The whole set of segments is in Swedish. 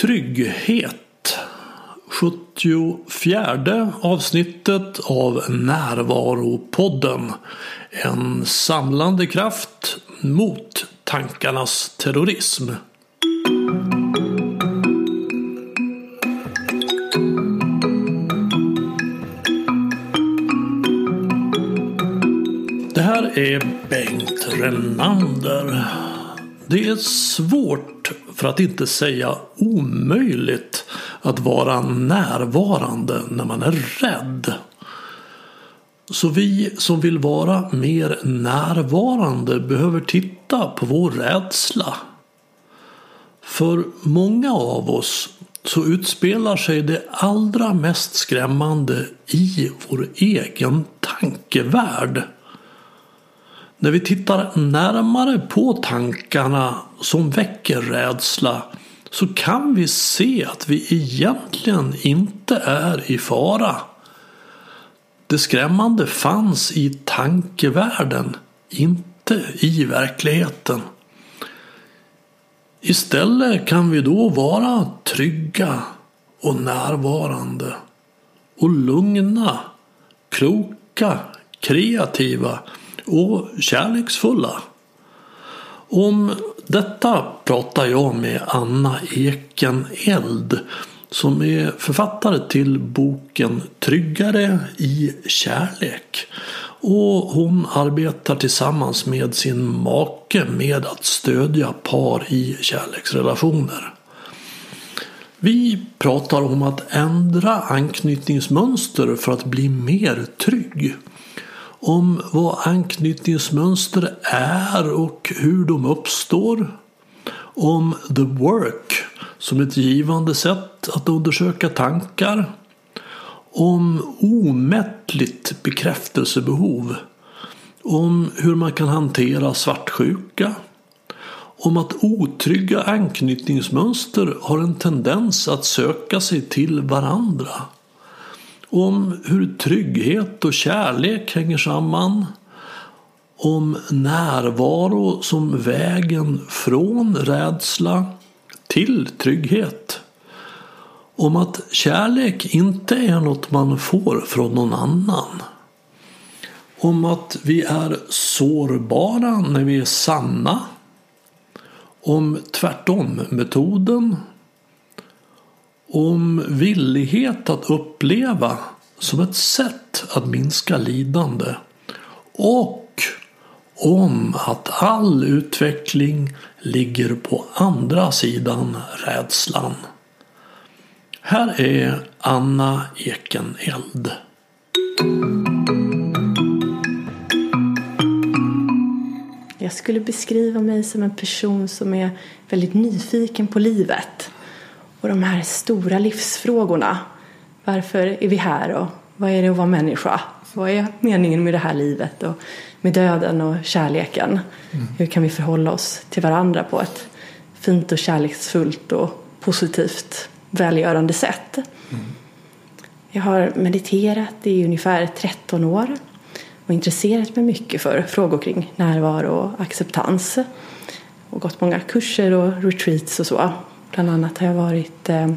Trygghet 74 avsnittet av Närvaropodden. En samlande kraft mot tankarnas terrorism. Det här är Bengt Renander. Det är svårt, för att inte säga omöjligt, att vara närvarande när man är rädd. Så vi som vill vara mer närvarande behöver titta på vår rädsla. För många av oss så utspelar sig det allra mest skrämmande i vår egen tankevärld. När vi tittar närmare på tankarna som väcker rädsla så kan vi se att vi egentligen inte är i fara. Det skrämmande fanns i tankevärlden, inte i verkligheten. Istället kan vi då vara trygga och närvarande och lugna, kloka, kreativa och kärleksfulla. Om detta pratar jag med Anna Eken Eld som är författare till boken Tryggare i kärlek. Och hon arbetar tillsammans med sin make med att stödja par i kärleksrelationer. Vi pratar om att ändra anknytningsmönster för att bli mer trygg om vad anknytningsmönster är och hur de uppstår. Om the work som ett givande sätt att undersöka tankar. Om omättligt bekräftelsebehov. Om hur man kan hantera svartsjuka. Om att otrygga anknytningsmönster har en tendens att söka sig till varandra om hur trygghet och kärlek hänger samman. Om närvaro som vägen från rädsla till trygghet. Om att kärlek inte är något man får från någon annan. Om att vi är sårbara när vi är sanna. Om tvärtom-metoden om villighet att uppleva som ett sätt att minska lidande och om att all utveckling ligger på andra sidan rädslan. Här är Anna Ekeneld. Jag skulle beskriva mig som en person som är väldigt nyfiken på livet och de här stora livsfrågorna. Varför är vi här och vad är det att vara människa? Vad är meningen med det här livet och med döden och kärleken? Mm. Hur kan vi förhålla oss till varandra på ett fint och kärleksfullt och positivt välgörande sätt? Mm. Jag har mediterat i ungefär 13 år och intresserat mig mycket för frågor kring närvaro och acceptans och gått många kurser och retreats och så Bland annat har jag varit eh,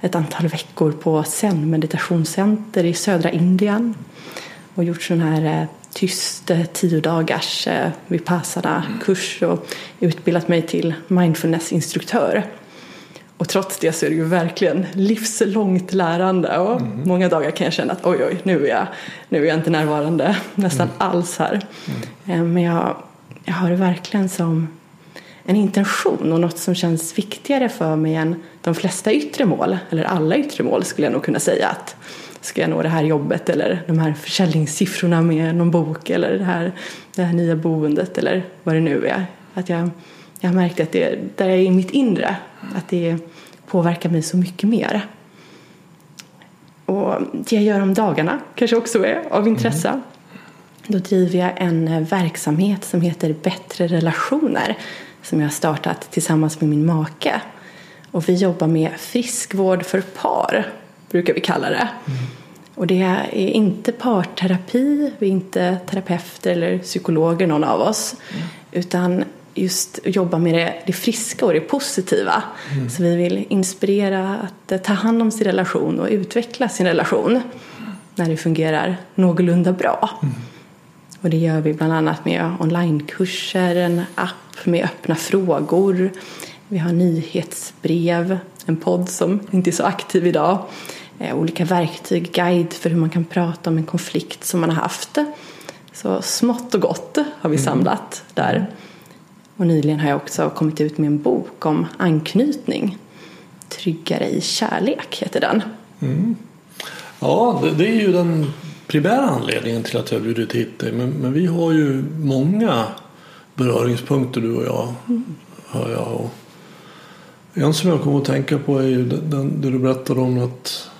ett antal veckor på Zen meditationscenter i södra Indien och gjort sån här eh, tyst eh, tio dagars vipassana-kurs och utbildat mig till mindfulness-instruktör. Och trots det så är det ju verkligen livslångt lärande och mm. många dagar kan jag känna att oj, oj, nu är jag, nu är jag inte närvarande nästan mm. alls här. Mm. Men jag, jag har det verkligen som en intention och något som känns viktigare för mig än de flesta yttre mål, eller alla yttre mål skulle jag nog kunna säga att ska jag nå det här jobbet eller de här försäljningssiffrorna med någon bok eller det här, det här nya boendet eller vad det nu är. Att jag, jag har märkt att det där är i mitt inre, att det påverkar mig så mycket mer. Och det jag gör om dagarna kanske också är av intresse. Mm. Då driver jag en verksamhet som heter Bättre relationer som jag har startat tillsammans med min make. Och vi jobbar med friskvård för par, brukar vi kalla det. Mm. Och det är inte parterapi, vi är inte terapeuter eller psykologer någon av oss. Mm. Utan just jobba med det, det friska och det positiva. Mm. Så vi vill inspirera att eh, ta hand om sin relation och utveckla sin relation när det fungerar någorlunda bra. Mm. Och det gör vi bland annat med onlinekurser, en app med öppna frågor. Vi har nyhetsbrev, en podd som inte är så aktiv idag. Eh, olika verktyg, guide för hur man kan prata om en konflikt som man har haft. Så smått och gott har vi mm. samlat där. Och nyligen har jag också kommit ut med en bok om anknytning. Tryggare i kärlek heter den. Mm. Ja, det, det, är ju den primära anledningen till att jag bjudit hit dig. Men, men, vi har ju många beröringspunkter du och jag. Mm. Hör jag. Och en som jag kommer att tänka på är ju den, den, det du berättade om att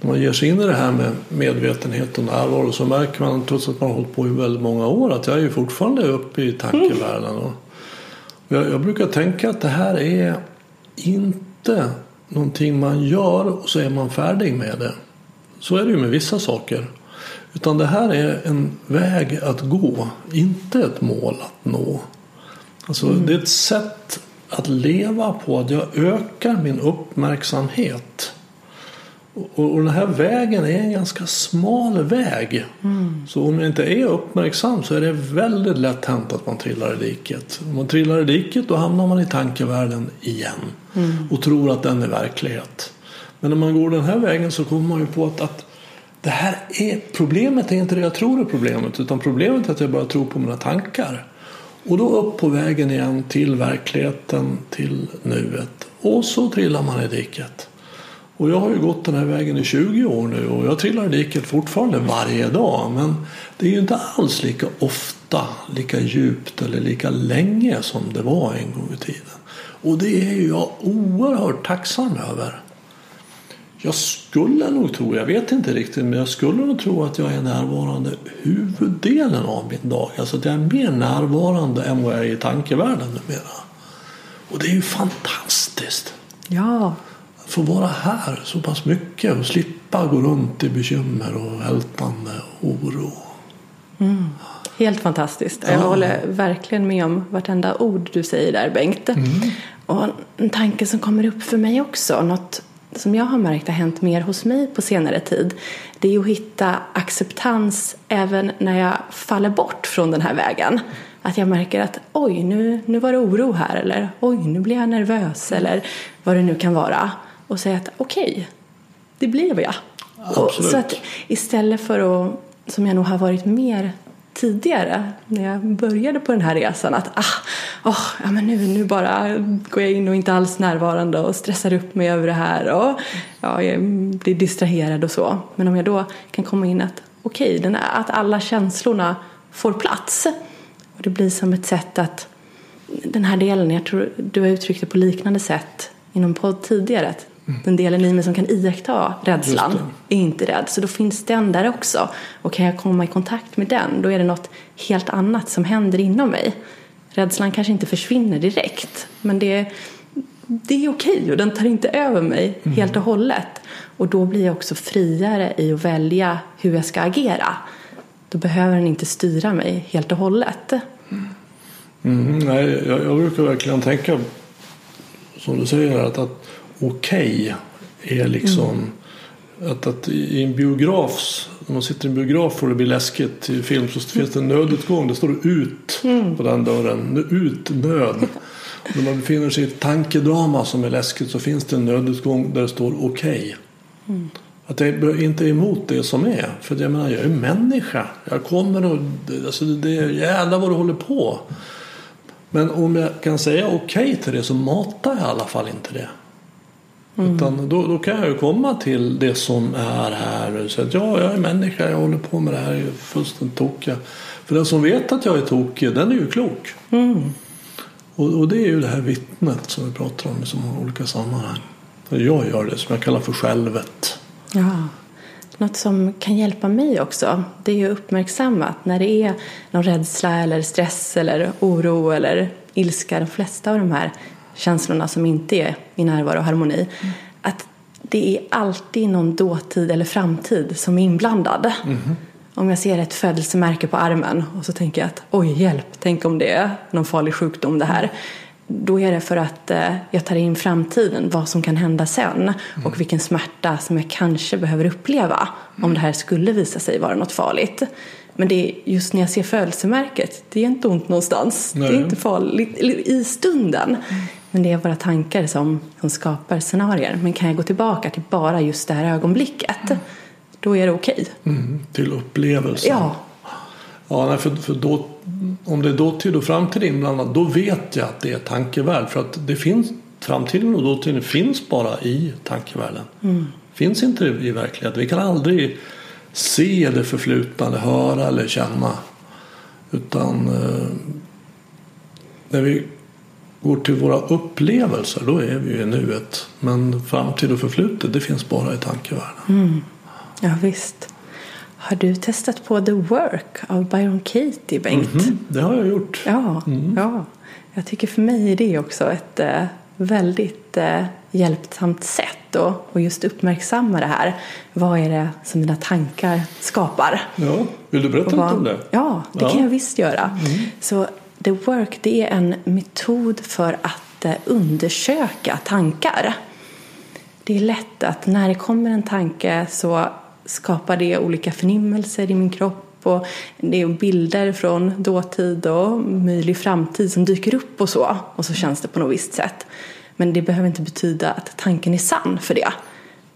när man ger sig in i det här med medvetenhet och närvaro så märker man trots att man har hållit på i väldigt många år att jag är ju fortfarande uppe i tankevärlden. Och jag, jag brukar tänka att det här är inte någonting man gör och så är man färdig med det. Så är det ju med vissa saker. Utan det här är en väg att gå, inte ett mål att nå. Alltså, mm. Det är ett sätt att leva på, att jag ökar min uppmärksamhet och, den här vägen är en ganska smal väg. Mm. Så om jag inte är uppmärksam så är det väldigt lätt hänt att man trillar i diket. Om man trillar i diket då hamnar man i tankevärlden igen. Mm. Och tror att den är verklighet. Men när man går den här vägen så kommer man ju på att, att det här är, problemet är inte det jag tror är problemet. Utan problemet är att jag bara tror på mina tankar. Och då upp på vägen igen till verkligheten, till nuet. Och så trillar man i diket. Och jag har ju gått den här vägen i 20 år nu och jag trillar i diket fortfarande varje dag. Men det är ju inte alls lika ofta, lika djupt eller lika länge som det var en gång i tiden. Och det är ju jag oerhört tacksam över. Jag skulle nog tro, jag vet inte riktigt, men jag skulle nog tro att jag är närvarande huvuddelen av min dag. Alltså att jag är mer närvarande än vad jag är i tankevärlden numera. Och det är ju fantastiskt. Ja, få vara här så pass mycket och slippa gå runt i bekymmer och ältande oro. Mm. Helt fantastiskt. Ja. Jag håller verkligen med om vartenda ord du säger där Bengt. Mm. Och en tanke som kommer upp för mig också, något som jag har märkt har hänt mer hos mig på senare tid, det är att hitta acceptans även när jag faller bort från den här vägen. Att jag märker att oj, nu, nu var det oro här eller oj, nu blir jag nervös eller vad det nu kan vara och säga att okej, okay, det blev jag. Och, så att istället för att, som jag nog har varit mer tidigare när jag började på den här resan att ah, oh, ja, men nu, nu bara går jag in och inte alls närvarande och stressar upp mig över det här och ja, jag blir distraherad och så. Men om jag då kan komma in att okej, okay, att alla känslorna får plats och det blir som ett sätt att den här delen, jag tror du har uttryckt det på liknande sätt inom podd tidigare, att den delen i mig som kan iaktta rädslan är inte rädd. Så då finns den där också. Och kan jag komma i kontakt med den, då är det något helt annat som händer inom mig. Rädslan kanske inte försvinner direkt, men det, det är okej och den tar inte över mig mm. helt och hållet. Och då blir jag också friare i att välja hur jag ska agera. Då behöver den inte styra mig helt och hållet. Mm, nej, jag, jag brukar verkligen tänka som du säger att, att okej okay är liksom mm. att, att i en biograf, när man sitter i en biograf och det blir läskigt i film så finns det en nödutgång. Det står ut mm. på den dörren. Ut, nöd. när man befinner sig i ett tankedrama som är läskigt så finns det en nödutgång där det står okej. Okay. Mm. Att jag inte är emot det som är. För jag menar, jag är människa. Jag kommer och... Alltså det, jävlar vad du håller på. Men om jag kan säga okej okay till det så matar jag i alla fall inte det. Mm. Utan då, då, kan jag ju komma till det som är här. Och säga att ja, jag är människa, jag håller på med det här, jag är fullständigt tokiga. För den som vet att jag är tokig, den är ju klok. Mm. Och, och, det är ju det här vittnet som vi pratar om i så många olika sammanhang. Jag gör det som jag kallar för självet. Ja. Något som kan hjälpa mig också, det är att uppmärksamma att när det är någon rädsla eller stress eller oro eller ilska, de flesta av de här känslorna som inte är i närvaro och harmoni. Mm. Att det är alltid någon dåtid eller framtid som är inblandad. Mm. Om jag ser ett födelsemärke på armen och så tänker jag att oj hjälp, tänk om det är någon farlig sjukdom det här. Då är det för att eh, jag tar in framtiden, vad som kan hända sen och vilken smärta som jag kanske behöver uppleva om det här skulle visa sig vara något farligt. Men det är just när jag ser födelsemärket, det är inte ont någonstans. Nej. Det är inte farligt i stunden. Men det är våra tankar som, som skapar scenarier. Men kan jag gå tillbaka till bara just det här ögonblicket, då är det okej. Mm, till upplevelsen. Ja, Ja, för, för då, om det är dåtid och framtid inblandat då vet jag att det är tankevärld. För att det finns, framtiden och dåtiden finns bara i tankevärlden. Finns inte i verkligheten. Vi kan aldrig se det förflutna, eller höra eller känna. Utan eh, när vi går till våra upplevelser då är vi ju i nuet. Men framtid och förflutet det finns bara i tankevärlden. ja visst. Har du testat på The Work av Byron Katie, Bengt? Mm, det har jag gjort. Ja, ja. Jag tycker för mig är det också ett eh, väldigt eh, hjälpsamt sätt att och just uppmärksamma det här. Vad är det som mina tankar skapar? Ja, vill du berätta Och lite vad- om det? Ja, det Ja. kan jag visst göra. Så The Work det är en metod för att eh, undersöka tankar. Det är lätt att när det kommer en tanke så skapar det olika förnimmelser i min kropp och det är bilder från dåtid och möjlig framtid som dyker upp och så. Och så känns det på något visst sätt. Men det behöver inte betyda att tanken är sann för det.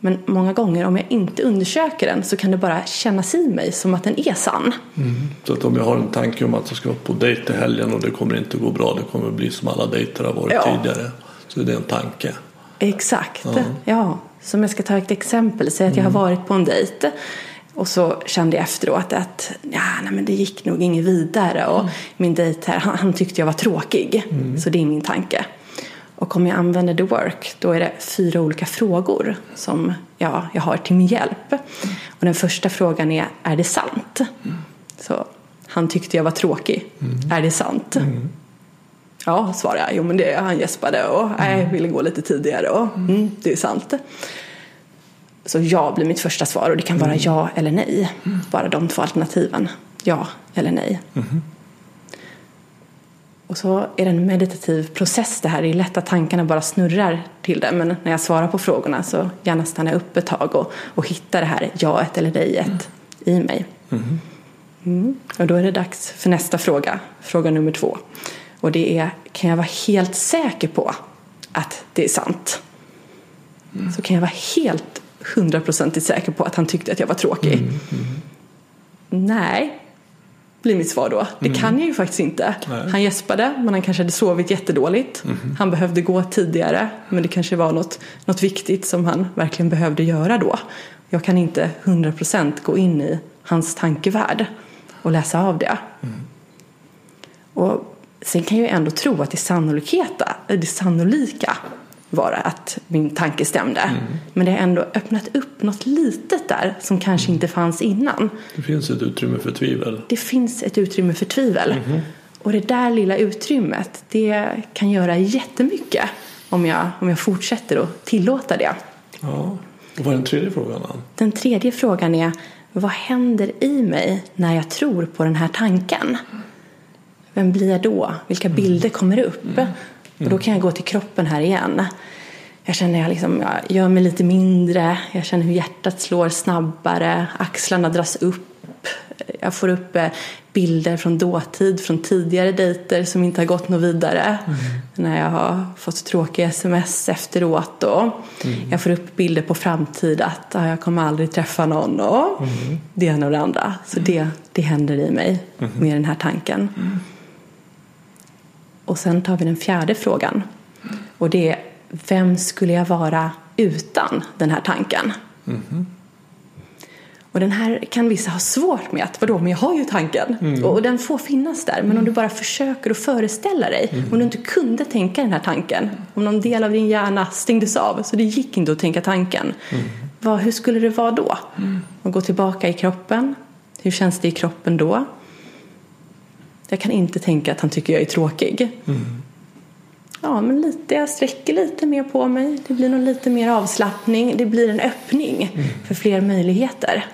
Men många gånger om jag inte undersöker den så kan det bara kännas i mig som att den är sann. Så att om jag har en tanke om att jag ska vara på dejt i helgen och det kommer inte gå bra, det kommer bli som alla dejter har varit Ja. tidigare. Så är det en tanke. Exakt. Ja. Som jag ska ta ett exempel. Säg att jag har varit på en dejt. Och så kände jag efteråt att ja, nej, men det gick nog inget vidare. Och min dejt här, han, han tyckte jag var tråkig. Så det är min tanke. Och om jag använder the work då är det fyra olika frågor som ja, jag har till min hjälp. Och den första frågan är, är det sant? Så han tyckte jag var tråkig. Är det sant? Ja, svarade jag. Jo, men det, han gäspade och nej, jag ville gå lite tidigare. Och, mm, det är sant. Så ja blir mitt första svar och det kan vara ja eller nej. Bara de två alternativen. Ja eller nej. Och så är det en meditativ process det här. Det är lätt att tankarna bara snurrar till det. Men när jag svarar på frågorna så gärna stannar jag upp ett tag och, och hittar det här jaet eller nejet i mig. Mm. Och då är det dags för nästa fråga, fråga nummer två. Och det är, kan jag vara helt säker på att det är sant? Så kan jag vara helt hundraprocentigt säker på att han tyckte att jag var tråkig? Nej, blir mitt svar då. Det kan jag ju faktiskt inte. Nej. Han gäspade, men han kanske hade sovit jättedåligt. Han behövde gå tidigare, men det kanske var något, något viktigt som han verkligen behövde göra då. Jag kan inte 100% gå in i hans tankevärld och läsa av det. Och sen kan jag ju ändå tro att det sannolikheta, det sannolika var att min tanke stämde. Men det har ändå öppnat upp något litet där som kanske inte fanns innan. Det finns ett utrymme för tvivel. Det finns ett utrymme för tvivel. Och det där lilla utrymmet, det kan göra jättemycket om jag, om jag fortsätter att tillåta det. Ja. Och vad är den tredje frågan? Ann? Den tredje frågan är, vad händer i mig när jag tror på den här tanken? Vem blir jag då? Vilka bilder kommer upp? Och då kan jag gå till kroppen här igen. Jag känner jag liksom, jag gör mig lite mindre, jag känner hur hjärtat slår snabbare, axlarna dras upp. Jag får upp eh, bilder från dåtid, från tidigare dejter som inte har gått något vidare. När jag har fått tråkiga sms efteråt. Och Jag får upp bilder på framtid att jag kommer aldrig träffa någon. Och Det ena och det andra. Så det, det händer i mig med den här tanken. Och sen tar vi den fjärde frågan. Och det är, vem skulle jag vara utan den här tanken? Och den här kan vissa ha svårt med. att Vadå, men jag har ju tanken. Och, och den får finnas där. Men om du bara försöker att föreställa dig. Om du inte kunde tänka den här tanken. Om någon del av din hjärna stängdes av. Så det gick inte att tänka tanken. Vad, hur skulle det vara då? Och gå tillbaka i kroppen. Hur känns det i kroppen då? Jag kan inte tänka att han tycker jag är tråkig. Ja, men lite, jag sträcker lite mer på mig. Det blir nog lite mer avslappning. Det blir en öppning för fler möjligheter.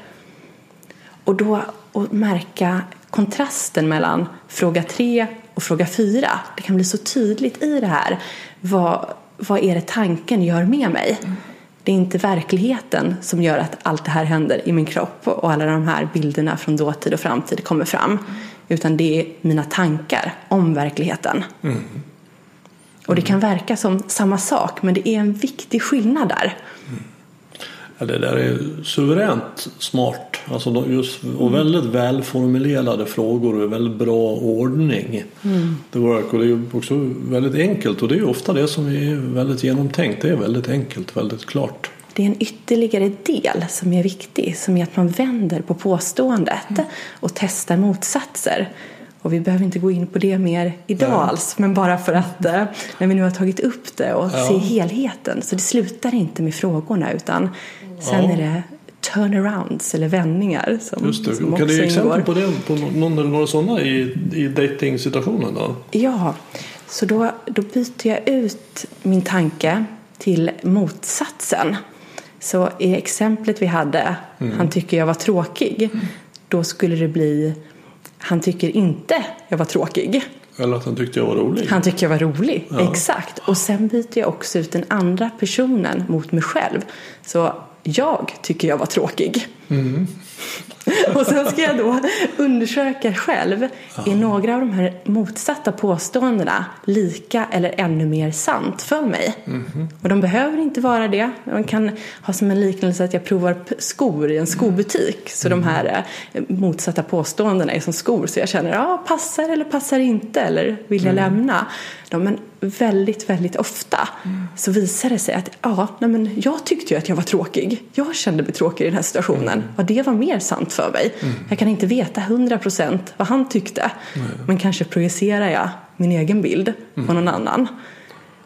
Och då att märka kontrasten mellan fråga tre och fråga fyra. Det kan bli så tydligt i det här. Vad, vad är det tanken gör med mig? Det är inte verkligheten som gör att allt det här händer i min kropp och alla de här bilderna från dåtid och framtid kommer fram. Utan det är mina tankar om verkligheten. Mm. Och det kan verka som samma sak men det är en viktig skillnad där. Mm. Ja, det där är suveränt smart alltså just, och väldigt välformulerade frågor och väldigt bra ordning. Mm. Det, work, och det är också väldigt enkelt och det är ofta det som är väldigt genomtänkt. Det är väldigt enkelt, väldigt klart. Det är en ytterligare del som är viktig som är att man vänder på påståendet mm. och testar motsatser. Och vi behöver inte gå in på det mer idag ja. alls, men bara för att eh, när vi nu har tagit upp det och ja. ser helheten. Så det slutar inte med frågorna utan sen ja. är det turnarounds eller vändningar som, Just det. som kan du ge exempel på, det, på någon eller några sådana i, i dejtingsituationen då? Ja, så då, då byter jag ut min tanke till motsatsen. Så i exemplet vi hade, mm. han tycker jag var tråkig, då skulle det bli han tycker inte jag var tråkig. Eller att han tyckte jag var rolig. Han tyckte jag var rolig, ja. exakt. Och sen byter jag också ut den andra personen mot mig själv. Så jag tycker jag var tråkig. Mm. och sen ska jag då undersöka själv, är några av de här motsatta påståendena lika eller ännu mer sant för mig? Mm. Och de behöver inte vara det. Man kan ha som en liknelse att jag provar skor i en skobutik. Så mm. de här eh, motsatta påståendena är som skor. Så jag känner, ja, passar eller passar inte eller vill jag mm. lämna? Ja, men väldigt, väldigt ofta mm. så visar det sig att ja, nej men jag tyckte ju att jag var tråkig. Jag kände mig tråkig i den här situationen. Mm. Och det var mer sant för mig. Mm. Jag kan inte veta hundra procent vad han tyckte. Men kanske projicerar jag min egen bild på mm. någon annan.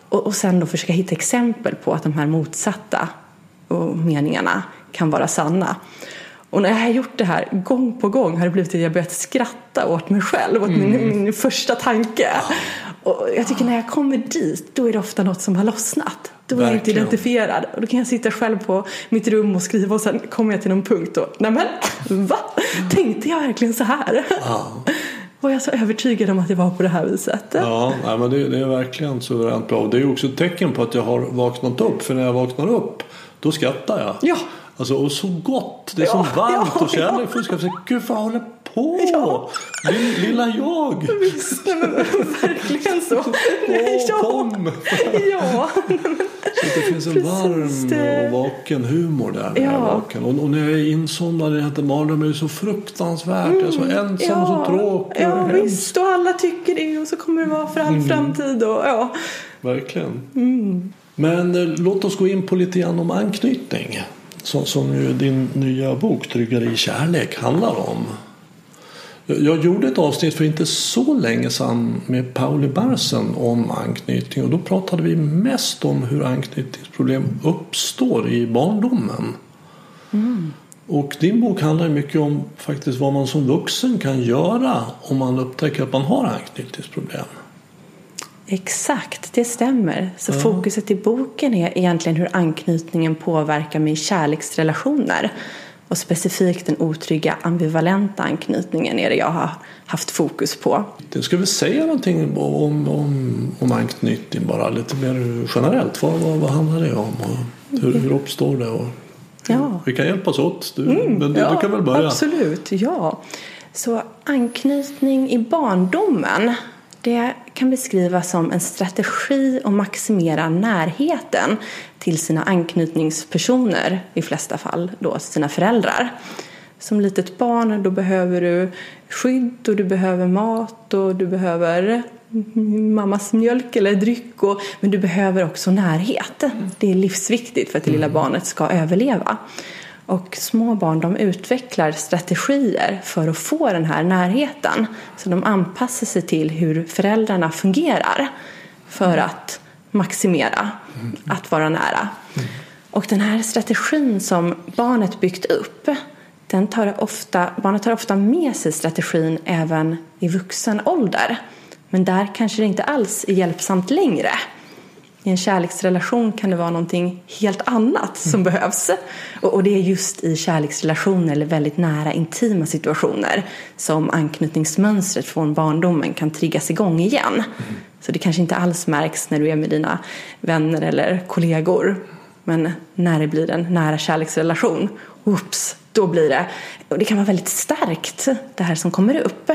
Och, och sen då försöka hitta exempel på att de här motsatta meningarna kan vara sanna. Och när jag har gjort det här gång på gång har det blivit att jag börjat skratta åt mig själv, åt mm. min, min första tanke. Och jag tycker när jag kommer dit, då är det ofta något som har lossnat. Då är jag inte identifierad. Och då kan jag sitta själv på mitt rum och skriva och sen kommer jag till någon punkt och, nej men, va? Tänkte jag verkligen så här? Ja. Var jag så övertygad om att det var på det här viset? Ja, nej, men det, det är verkligen suveränt bra. Det är också ett tecken på att jag har vaknat upp. För när jag vaknar upp, då skrattar jag. Ja. Alltså, och så gott, det är ja, så varmt ja, och kärlek. Ja. Jag säga, Gud vad håller på? Ja. Lilla jag. Visst, men, verkligen så. Nej, ja. Kom. Ja. Så det finns en varm och vaken humor där. Ja. Vaken. Och, och, när jag är insomnad i den här mardrömmen är det så fruktansvärt. Mm. Jag är så mm. ensam ja. och så tråkig. Ja, och visst. Och alla tycker det och så kommer det vara för all mm. framtid. Och, ja. Verkligen. Mm. Men eh, låt oss gå in på lite grann om anknytning som, som ju din nya bok Tryggare i kärlek handlar om. Jag gjorde ett avsnitt för inte så länge sedan med Pauli Barsen om anknytning och då pratade vi mest om hur anknytningsproblem uppstår i barndomen. Mm. Och din bok handlar mycket om faktiskt vad man som vuxen kan göra om man upptäcker att man har anknytningsproblem. Exakt, det stämmer. Så mm. fokuset i boken är egentligen hur anknytningen påverkar min kärleksrelationer. Och specifikt den otrygga ambivalenta anknytningen är det jag har haft fokus på. Du ska vi säga någonting om, om, om anknytning bara lite mer generellt? Vad, vad, vad handlar det om? Och hur, hur uppstår det? Och ja. Vi kan hjälpas åt. Du, mm, du, ja, du kan väl börja? Absolut, ja. Så anknytning i barndomen det kan beskrivas som en strategi att maximera närheten till sina anknytningspersoner, i flesta fall då sina föräldrar. Som litet barn då behöver du skydd och du behöver mat och du behöver mammas mjölk eller dryck. Och, men du behöver också närhet. Det är livsviktigt för att det lilla mm. barnet ska överleva. Och små barn de utvecklar strategier för att få den här närheten. Så de anpassar sig till hur föräldrarna fungerar för att maximera att vara nära. Och den här strategin som barnet byggt upp den tar ofta, barnet tar ofta med sig strategin även i vuxen ålder. Men där kanske det inte alls är hjälpsamt längre. I en kärleksrelation kan det vara någonting helt annat som mm. behövs. Och, och, det är just i kärleksrelationer eller väldigt nära intima situationer som anknytningsmönstret från barndomen kan triggas igång igen. Mm. Så det kanske inte alls märks när du är med dina vänner eller kollegor. Men när det blir en nära kärleksrelation, oops, då blir det, och det kan vara väldigt starkt det här som kommer upp,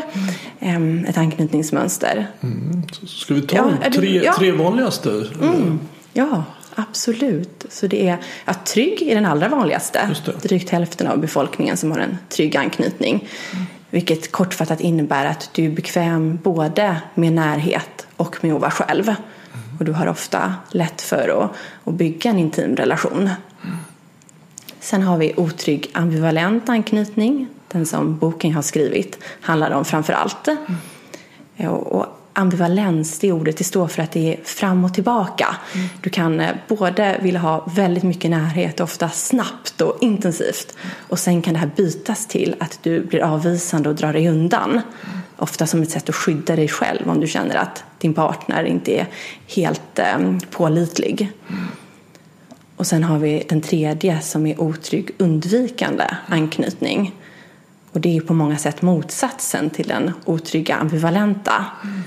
mm. ett anknytningsmönster. Mm. Ska vi ta ja, de tre, ja. tre vanligaste? Mm. Ja, absolut. Så det är att trygg är den allra vanligaste. Drygt hälften av befolkningen som har en trygg anknytning. Vilket kortfattat innebär att du är bekväm både med närhet och med att vara själv. Och du har ofta lätt för att, att bygga en intim relation. Sen har vi otrygg ambivalent anknytning. Den som boken har skrivit handlar om framför allt. Mm. Och ambivalens, det ordet, det står för att det är fram och tillbaka. Mm. Du kan eh, både vilja ha väldigt mycket närhet, ofta snabbt och intensivt. Och sen kan det här bytas till att du blir avvisande och drar dig undan. Mm. Ofta som ett sätt att skydda dig själv om du känner att din partner inte är helt eh, pålitlig. Mm. Och sen har vi den tredje som är otrygg undvikande anknytning. Och det är på många sätt motsatsen till den otrygga ambivalenta. Mm.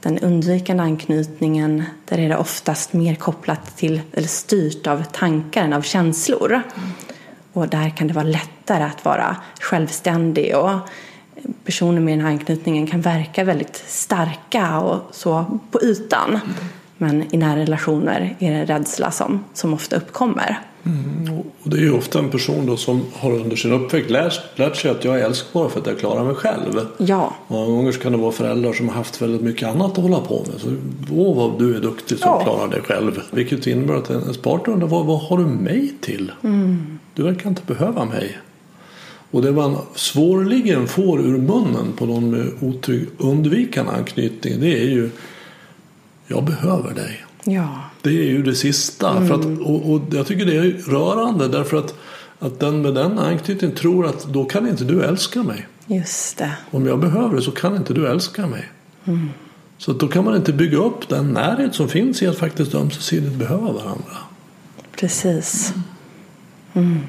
Den undvikande anknytningen, där är det oftast mer kopplat till, eller styrt av tankar än av känslor. Mm. Och där kan det vara lättare att vara självständig och personer med den här anknytningen kan verka väldigt starka och så på ytan. Mm. Men i nära relationer är det rädsla som, som ofta uppkommer. Mm, och det är ju ofta en person då som har under sin uppväxt lärt, lärt sig att jag är älskbar för att jag klarar mig själv. Ja. Många gånger kan det vara föräldrar som har haft väldigt mycket annat att hålla på med. Så, Åh vad du är duktig som ja. klarar dig själv. Vilket innebär att ens partner undrar vad, vad har du mig till? Mm. Du verkar inte behöva mig. Och det man svårligen får ur munnen på någon med otrygg undvikande anknytning det är ju jag behöver dig. Ja. Det är ju det sista. Mm. För att, och, och, jag tycker det är rörande därför att, att den med den anknytningen tror att då kan inte du älska mig. Just det. Om jag behöver det så kan inte du älska mig. Mm. Så då kan man inte bygga upp den närhet som finns i att faktiskt ömsesidigt behöva varandra. Precis. Mm.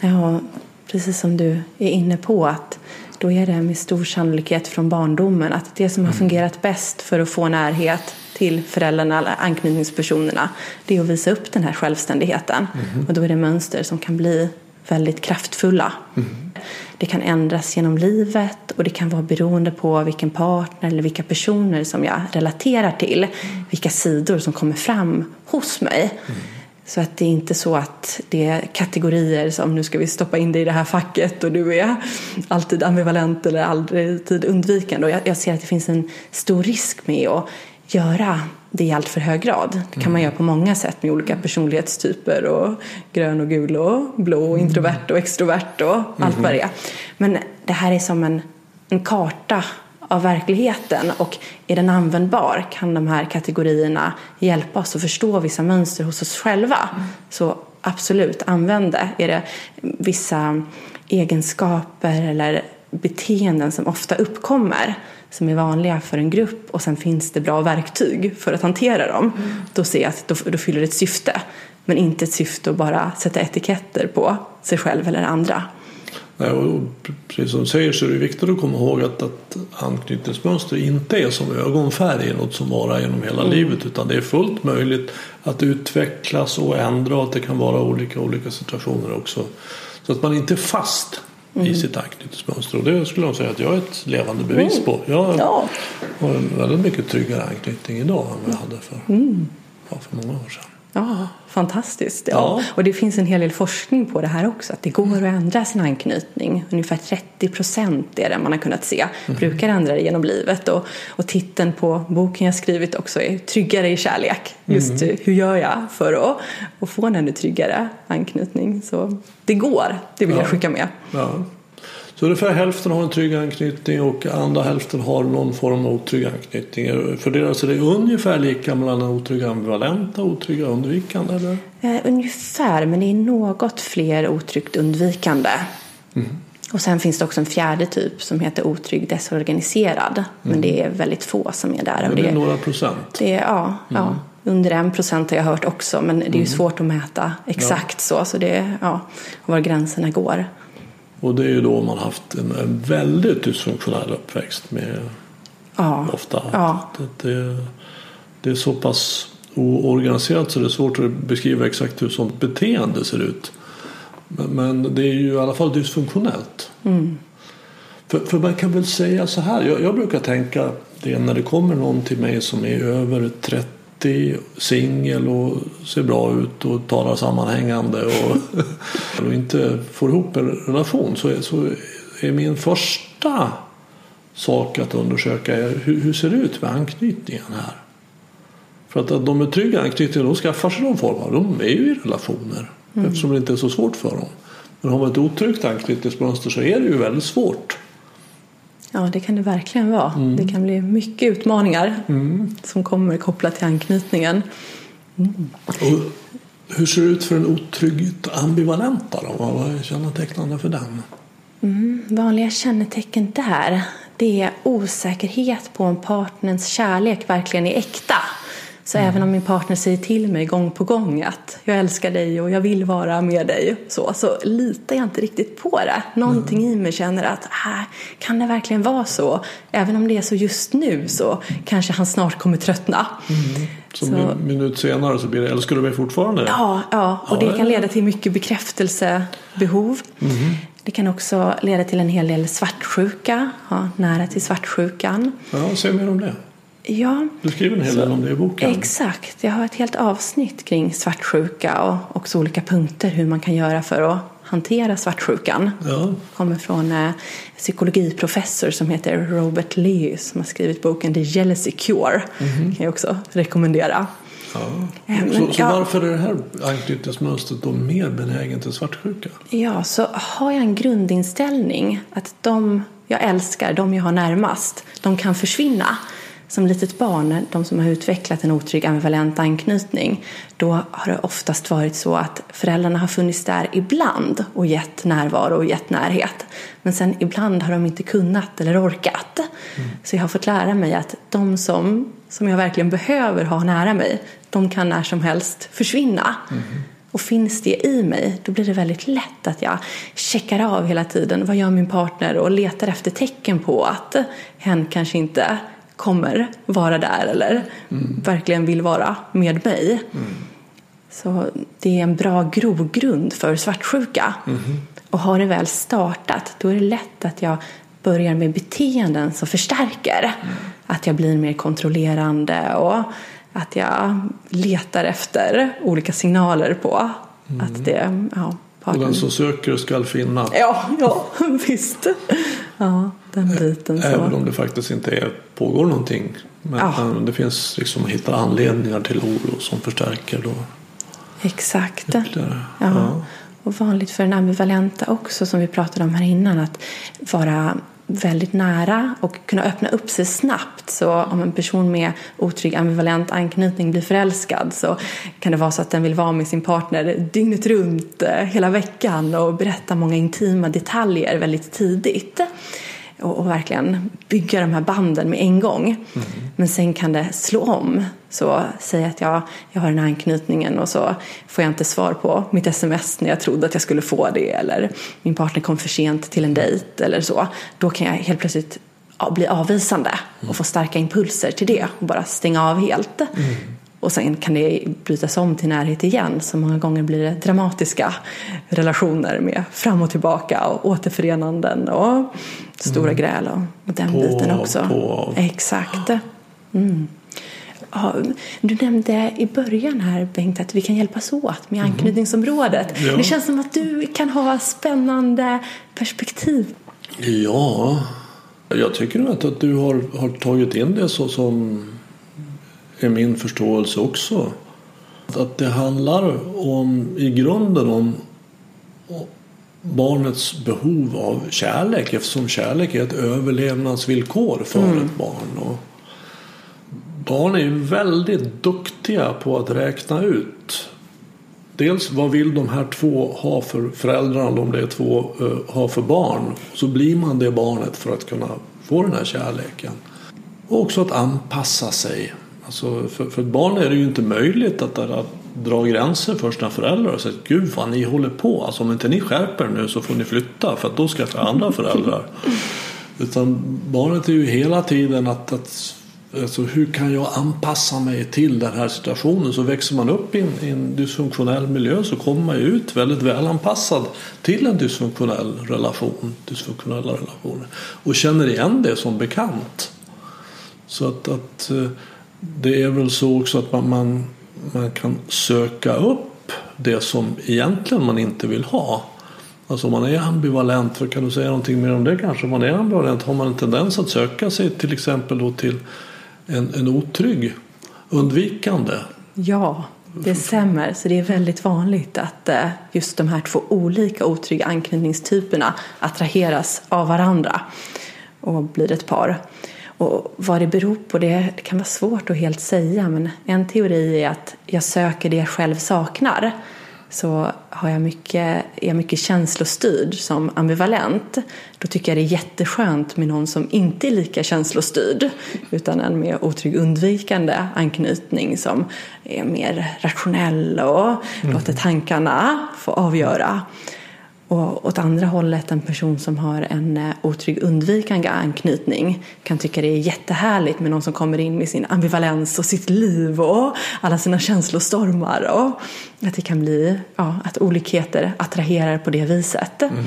Ja, precis som du är inne på att då är det med stor sannolikhet från barndomen att det som har mm. fungerat bäst för att få närhet till föräldrarna eller anknytningspersonerna det är att visa upp den här självständigheten. Mm. Och då är det mönster som kan bli väldigt kraftfulla. Mm. Det kan ändras genom livet och det kan vara beroende på vilken partner eller vilka personer som jag relaterar till. Vilka sidor som kommer fram hos mig. Mm. Så att det är inte så att det är kategorier som nu ska vi stoppa in dig i det här facket och du är alltid ambivalent eller alltid undvikande. Och jag, jag ser att det finns en stor risk med att göra det i allt för hög grad. Det kan mm. man göra på många sätt med olika personlighetstyper och grön och gul och blå och mm. introvert och extrovert och allt vad det är. Men det här är som en, en karta av verkligheten och är den användbar kan de här kategorierna hjälpa oss att förstå vissa mönster hos oss själva. Så absolut, använd det. Är det vissa egenskaper eller beteenden som ofta uppkommer som är vanliga för en grupp och sen finns det bra verktyg för att hantera dem. Mm. Då ser jag att då, då fyller det ett syfte. Men inte ett syfte att bara sätta etiketter på sig själv eller andra. Nej, och precis som du säger så är det viktigt att komma ihåg att, att anknytningsmönster inte är som ögonfärg, något som varar genom hela mm. livet utan det är fullt möjligt att utvecklas och ändra och att det kan vara olika olika situationer också. Så att man inte är fast mm. i sitt anknytningsmönster och det skulle jag säga att jag är ett levande bevis mm. på. Jag ja. har en väldigt mycket tryggare anknytning idag än vad jag hade för, mm. ja, för många år sedan. Ja, fantastiskt. Ja. ja. Och det finns en hel del forskning på det här också. Att det går att ändra sin anknytning. Ungefär 30 procent är det man har kunnat se. Mm. Brukar ändra det genom livet. Och, och titeln på boken jag skrivit också är Tryggare i kärlek. Just mm. hur gör jag för att, att få en ännu tryggare anknytning. Så det går, det vill ja. jag skicka med. Ja. Så ungefär hälften har en trygg anknytning och andra hälften har någon form av otrygg anknytning. Fördelar sig det ungefär lika mellan otrygga ambivalenta och otrygga undvikande? Eller? Eh, ungefär, men det är något fler otryggt undvikande. Mm. Och sen finns det också en fjärde typ som heter otrygg desorganiserad. Mm. Men det är väldigt få som är där. Men det är några procent? Det är, ja, mm. ja, under en procent har jag hört också, men det är ju svårt att mäta exakt så. Så det är ja, var gränserna går. Och det är ju då man haft en, en väldigt dysfunktionell uppväxt med Ja. ofta. Ja. Det, det, det är så pass oorganiserat så det är svårt att beskriva exakt hur sånt beteende ser ut. Men, men det är ju i alla fall dysfunktionellt. För, för man kan väl säga så här, jag, jag brukar tänka det när det kommer någon till mig som är över 30, singel och ser bra ut och talar sammanhängande och, och inte får ihop en relation så är, så är min första sak att undersöka är hur, hur ser det ut med anknytningen här? För att, att de med trygg anknytning de skaffar sig någon form av, de är ju i relationer eftersom det inte är så svårt för dem. Men har man ett otryggt anknytningsmönster så är det ju väldigt svårt. Ja, det kan det verkligen vara. Mm. Det kan bli mycket utmaningar som kommer kopplat till anknytningen. Och hur ser det ut för en otryggt ambivalenta då? Vad är kännetecknande för den? Vanliga kännetecken där, det är osäkerhet på om partnerns kärlek verkligen är äkta. Så även om min partner säger till mig gång på gång att jag älskar dig och jag vill vara med dig så, så litar jag inte riktigt på det. Någonting i mig känner att äh, kan det verkligen vara så? Även om det är så just nu så kanske han snart kommer tröttna. Som Så- en minut senare så blir det älskar du mig fortfarande? Ja, ja och det kan leda till mycket bekräftelsebehov. Det kan också leda till en hel del svartsjuka, ja, nära till svartsjukan. Ja, säg mer om det. Ja, Du skriver en hel del om det i boken. exakt. Jag har ett helt avsnitt kring svartsjuka och också olika punkter hur man kan göra för att hantera svartsjukan. Ja. kommer från en psykologiprofessor som heter Robert Lee som har skrivit boken The Jealousy Cure. kan jag också rekommendera. Ja. Eh, men, Så, så ja. varför är det här anknytningsmönstret då mer benägen till svartsjuka? Ja, så har jag en grundinställning att de jag älskar, de jag har närmast, de kan försvinna. Som litet barn, de som har utvecklat en otrygg ambivalent anknytning, då har det oftast varit så att föräldrarna har funnits där ibland och gett närvaro och gett närhet. Men sen ibland har de inte kunnat eller orkat. Så jag har fått lära mig att de som, som jag verkligen behöver ha nära mig, de kan när som helst försvinna. Och finns det i mig, då blir det väldigt lätt att jag checkar av hela tiden. Vad gör min partner? Och letar efter tecken på att hen kanske inte kommer vara där eller verkligen vill vara med mig. Så det är en bra grogrund för svartsjuka. Och har det väl startat, då är det lätt att jag börjar med beteenden som förstärker. Att jag blir mer kontrollerande och att jag letar efter olika signaler på att det, ja, Och den som söker skall finna. Ja, ja, visst. Ja, den biten så. Även om det faktiskt inte är, pågår någonting. Men, Ja. men det finns liksom att hitta anledningar till oro som förstärker då Exakt. ytterligare. Ja. Och vanligt för den ambivalenta också som vi pratade om här innan att vara väldigt nära och kunna öppna upp sig snabbt. Så om en person med otrygg ambivalent anknytning blir förälskad så kan det vara så att den vill vara med sin partner dygnet runt eh, hela veckan och berätta många intima detaljer väldigt tidigt. Och, och verkligen bygga de här banden med en gång. Men sen kan det slå om. Så säg att jag, jag har den här anknytningen och så får jag inte svar på mitt sms när jag trodde att jag skulle få det. Eller min partner kom för sent till en dejt eller så. Då kan jag helt plötsligt bli avvisande och få starka impulser till det och bara stänga av helt. Och sen kan det brytas om till närhet igen. Så många gånger blir det dramatiska relationer med fram och tillbaka och återförenanden och stora gräl och den På, biten också. på. Exakt. Mm. Ja, du nämnde i början här Bengt att vi kan hjälpas åt med anknytningsområdet. Ja. Det känns som att du kan ha spännande perspektiv. Ja, jag tycker att, att du har, har tagit in det så som är min förståelse också. Att det handlar om, i grunden om barnets behov av kärlek eftersom kärlek är ett överlevnadsvillkor för ett barn. Och barn är ju väldigt duktiga på att räkna ut Dels vad vill de här två ha för föräldrar om det är två eh, ha för barn. Så blir man det barnet för att kunna få den här kärleken. Och också att anpassa sig. Alltså för, för ett barn är det ju inte möjligt att, att dra gränser för sina föräldrar och säga Gud vad ni håller på. Alltså om inte ni skärper er nu så får ni flytta för att då ska jag få andra föräldrar. Utan barnet är ju hela tiden att, att alltså hur kan jag anpassa mig till den här situationen? Så växer man upp i en, i en dysfunktionell miljö så kommer man ju ut väldigt välanpassad till en dysfunktionell relation, dysfunktionella relationer och känner igen det som bekant. Så att, att eh, det är väl så också att man, man, man kan söka upp det som egentligen man inte vill ha. Alltså om man är ambivalent, för kan du säga någonting mer om det kanske? Om man är ambivalent har man en tendens att söka sig till exempel då till en, en otrygg, undvikande. Ja, det stämmer. Så det är väldigt vanligt att eh, just de här två olika otrygga anknytningstyperna attraheras av varandra och blir ett par. Och vad det beror på det kan vara svårt att helt säga men en teori är att jag söker det jag själv saknar så har jag mycket, är jag mycket känslostyrd som ambivalent då tycker jag det är jätteskönt med någon som inte är lika känslostyrd utan en mer otrygg undvikande anknytning som är mer rationell och mm. låter tankarna få avgöra. Och åt andra hållet, en person som har en eh, otrygg undvikande anknytning kan tycka det är jättehärligt med någon som kommer in med sin ambivalens och sitt liv och alla sina känslostormar. Och att det kan bli ja, att olikheter attraherar på det viset. Mm.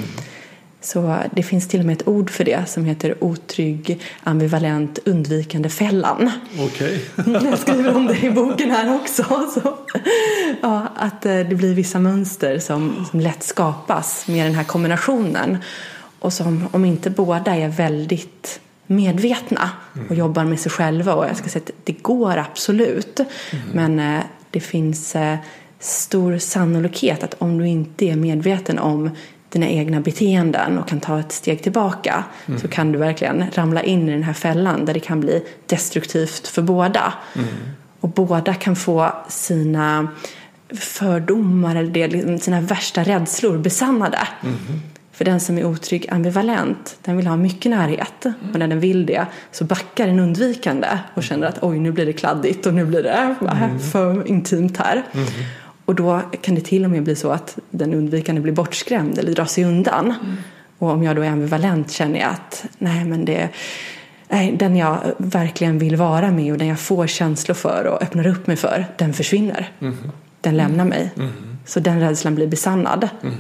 Så det finns till och med ett ord för det som heter otrygg, ambivalent, undvikande fällan. Okej. Okay. Jag skriver om det i boken här också. Så, ja, att eh, det blir vissa mönster som, som lätt skapas med den här kombinationen. Och som om inte båda är väldigt medvetna och mm. jobbar med sig själva. Och jag ska säga att det går absolut. Mm. Men eh, det finns eh, stor sannolikhet att om du inte är medveten om dina egna beteenden och kan ta ett steg tillbaka mm. så kan du verkligen ramla in i den här fällan där det kan bli destruktivt för båda. Mm. Och båda kan få sina fördomar eller sina värsta rädslor besannade. Mm. För den som är otrygg ambivalent, den vill ha mycket närhet. Och när den vill det så backar den undvikande och känner att oj, nu blir det kladdigt och nu blir det mm. för intimt här. Och då kan det till och med bli så att den undvikande blir bortskrämd eller drar sig undan. Mm. Och om jag då är ambivalent känner jag att nej men det nej, den jag verkligen vill vara med och den jag får känslor för och öppnar upp mig för, den försvinner. Mm. Den lämnar mig. Mm. Så den rädslan blir besannad. Mm.